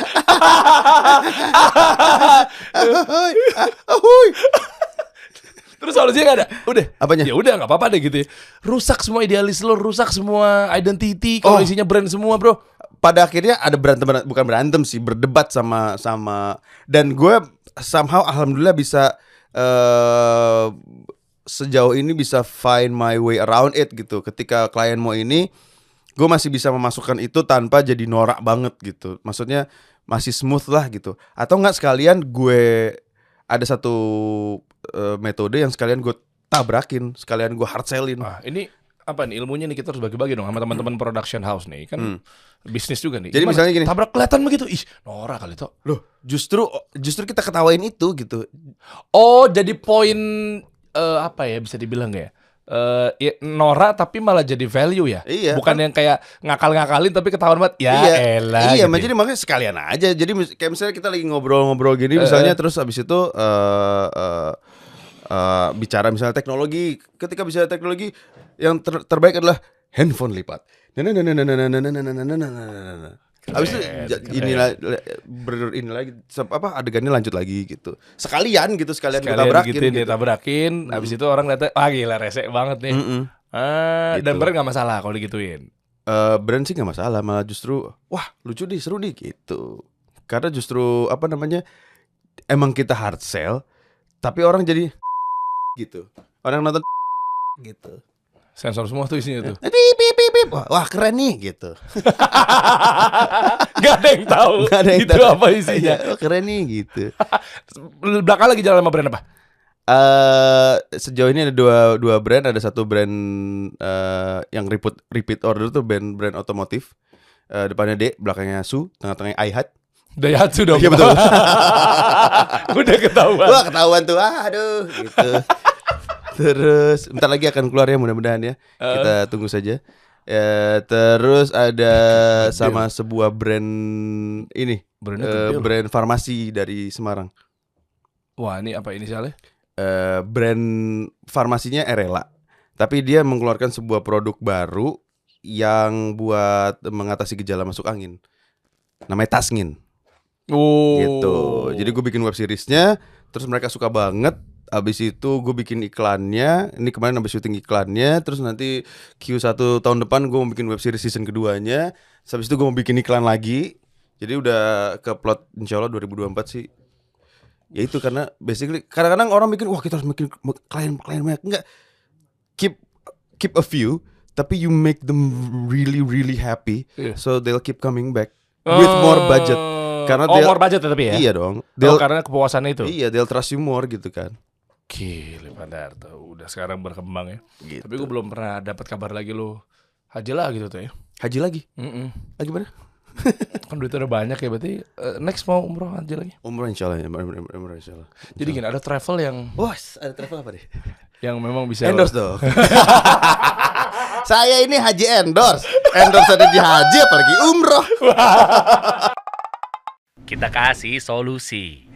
Terus solusinya gak ada. Udah. Apanya? Ya udah nggak apa-apa deh gitu. ya. Rusak semua idealis lo, rusak semua identity kalau Oh. isinya brand semua, Bro. pada akhirnya ada berantem bukan berantem sih berdebat sama sama dan gue somehow alhamdulillah bisa eh sejauh ini bisa find my way around it gitu ketika klien mau ini gue masih bisa memasukkan itu tanpa jadi norak banget gitu maksudnya masih smooth lah gitu atau enggak sekalian gue ada satu eh, metode yang sekalian gue tabrakin sekalian gue hard sellin Nah, ini apa nih ilmunya nih kita harus bagi-bagi dong sama teman-teman production house nih kan bisnis juga nih. Hmm. Jadi Gimana? misalnya gini. tabrak kelihatan begitu. Ih, Nora kali tuh. loh justru justru kita ketawain itu gitu Oh, jadi poin eh, apa ya bisa dibilang ya? Eh ya, Nora tapi malah jadi value ya. Iya, Bukan yang kayak ngakal-ngakalin tapi ketahuan banget. Ya elah. Iya, gitu ya. jadi makanya sekalian aja. Jadi kayak misalnya kita lagi ngobrol-ngobrol gini misalnya terus abis itu eh eh, eh, bicara misalnya teknologi. Ketika bicara teknologi yang ter- terbaik adalah handphone lipat. Nah, nah, nah, nah, nah, nah, nah, nah, nah, nah, nah, nah, nah, nah, nah. Abis itu ini la- la- ber ini lagi apa adegannya lanjut lagi gitu. Sekalian gitu sekalian, Sekalian tabrakin digituin, gitu. ditabrakin, habis itu orang lihatnya, wah gila resek banget nih. Mm-mm. Ah, dan Gitu. brand gak masalah kalau digituin. Eh, brand sih nggak masalah malah justru wah lucu nih seru nih gitu karena justru apa namanya emang kita hard sell tapi orang jadi gitu orang nonton gitu Sensor semua tuh isinya tuh. pip pip pip pip wah, wah keren nih gitu Gak ada yang tahu. Nggak ada yang itu tahu. apa isinya. Iya, wah, keren nih gitu Belakang lagi jalan sama brand apa? eh sejauh ini ada dua dua brand ada satu brand eh yang repeat repeat order tuh brand brand otomotif Eh, depannya D belakangnya Su tengah-tengahnya iHat Daihatsu dong. Iya, betul. Udah ketahuan. Wah ketahuan tuh, aduh gitu. Terus bentar lagi akan keluar ya mudah-mudahan ya. Kita tunggu saja. Ya, terus ada sama sebuah brand ini, Brandnya eh, gede loh. brand farmasi dari Semarang. Wah ini apa inisialnya? Eh, brand farmasinya Erela. Tapi dia mengeluarkan sebuah produk baru yang buat mengatasi gejala masuk angin. Namanya Tasngin. Oh. gitu. Jadi gue bikin web seriesnya, terus mereka suka banget. Abis itu gue bikin iklannya. Ini kemarin habis syuting iklannya. Terus nanti Q1 tahun depan gue mau bikin web series season keduanya. Habis itu gue mau bikin iklan lagi. Jadi udah ke plot insya Allah 2024 sih. Ya itu karena basically kadang-kadang orang bikin wah kita harus bikin klien klien banyak enggak. Keep keep a few tapi you make them really really happy Iya. so they'll keep coming back with more budget Karena oh, more budget tapi ya. iya dong Oh, karena kepuasannya itu. iya they'll trust you more gitu kan Gile Pandarto, udah sekarang berkembang ya. gitu Tapi gue belum pernah dapat kabar lagi lu haji lah gitu tuh ya. haji lagi Mm-mm. lagi mana Kan duitnya udah banyak ya berarti eh, next mau umroh haji lagi. umroh insyaallah ya umroh, umroh, umroh insyaallah Jadi gini ada travel yang Bos, ada travel apa deh? yang memang bisa Endorse dong. Saya ini haji endorse. Endorse ada di haji apalagi umroh. Kita kasih solusi.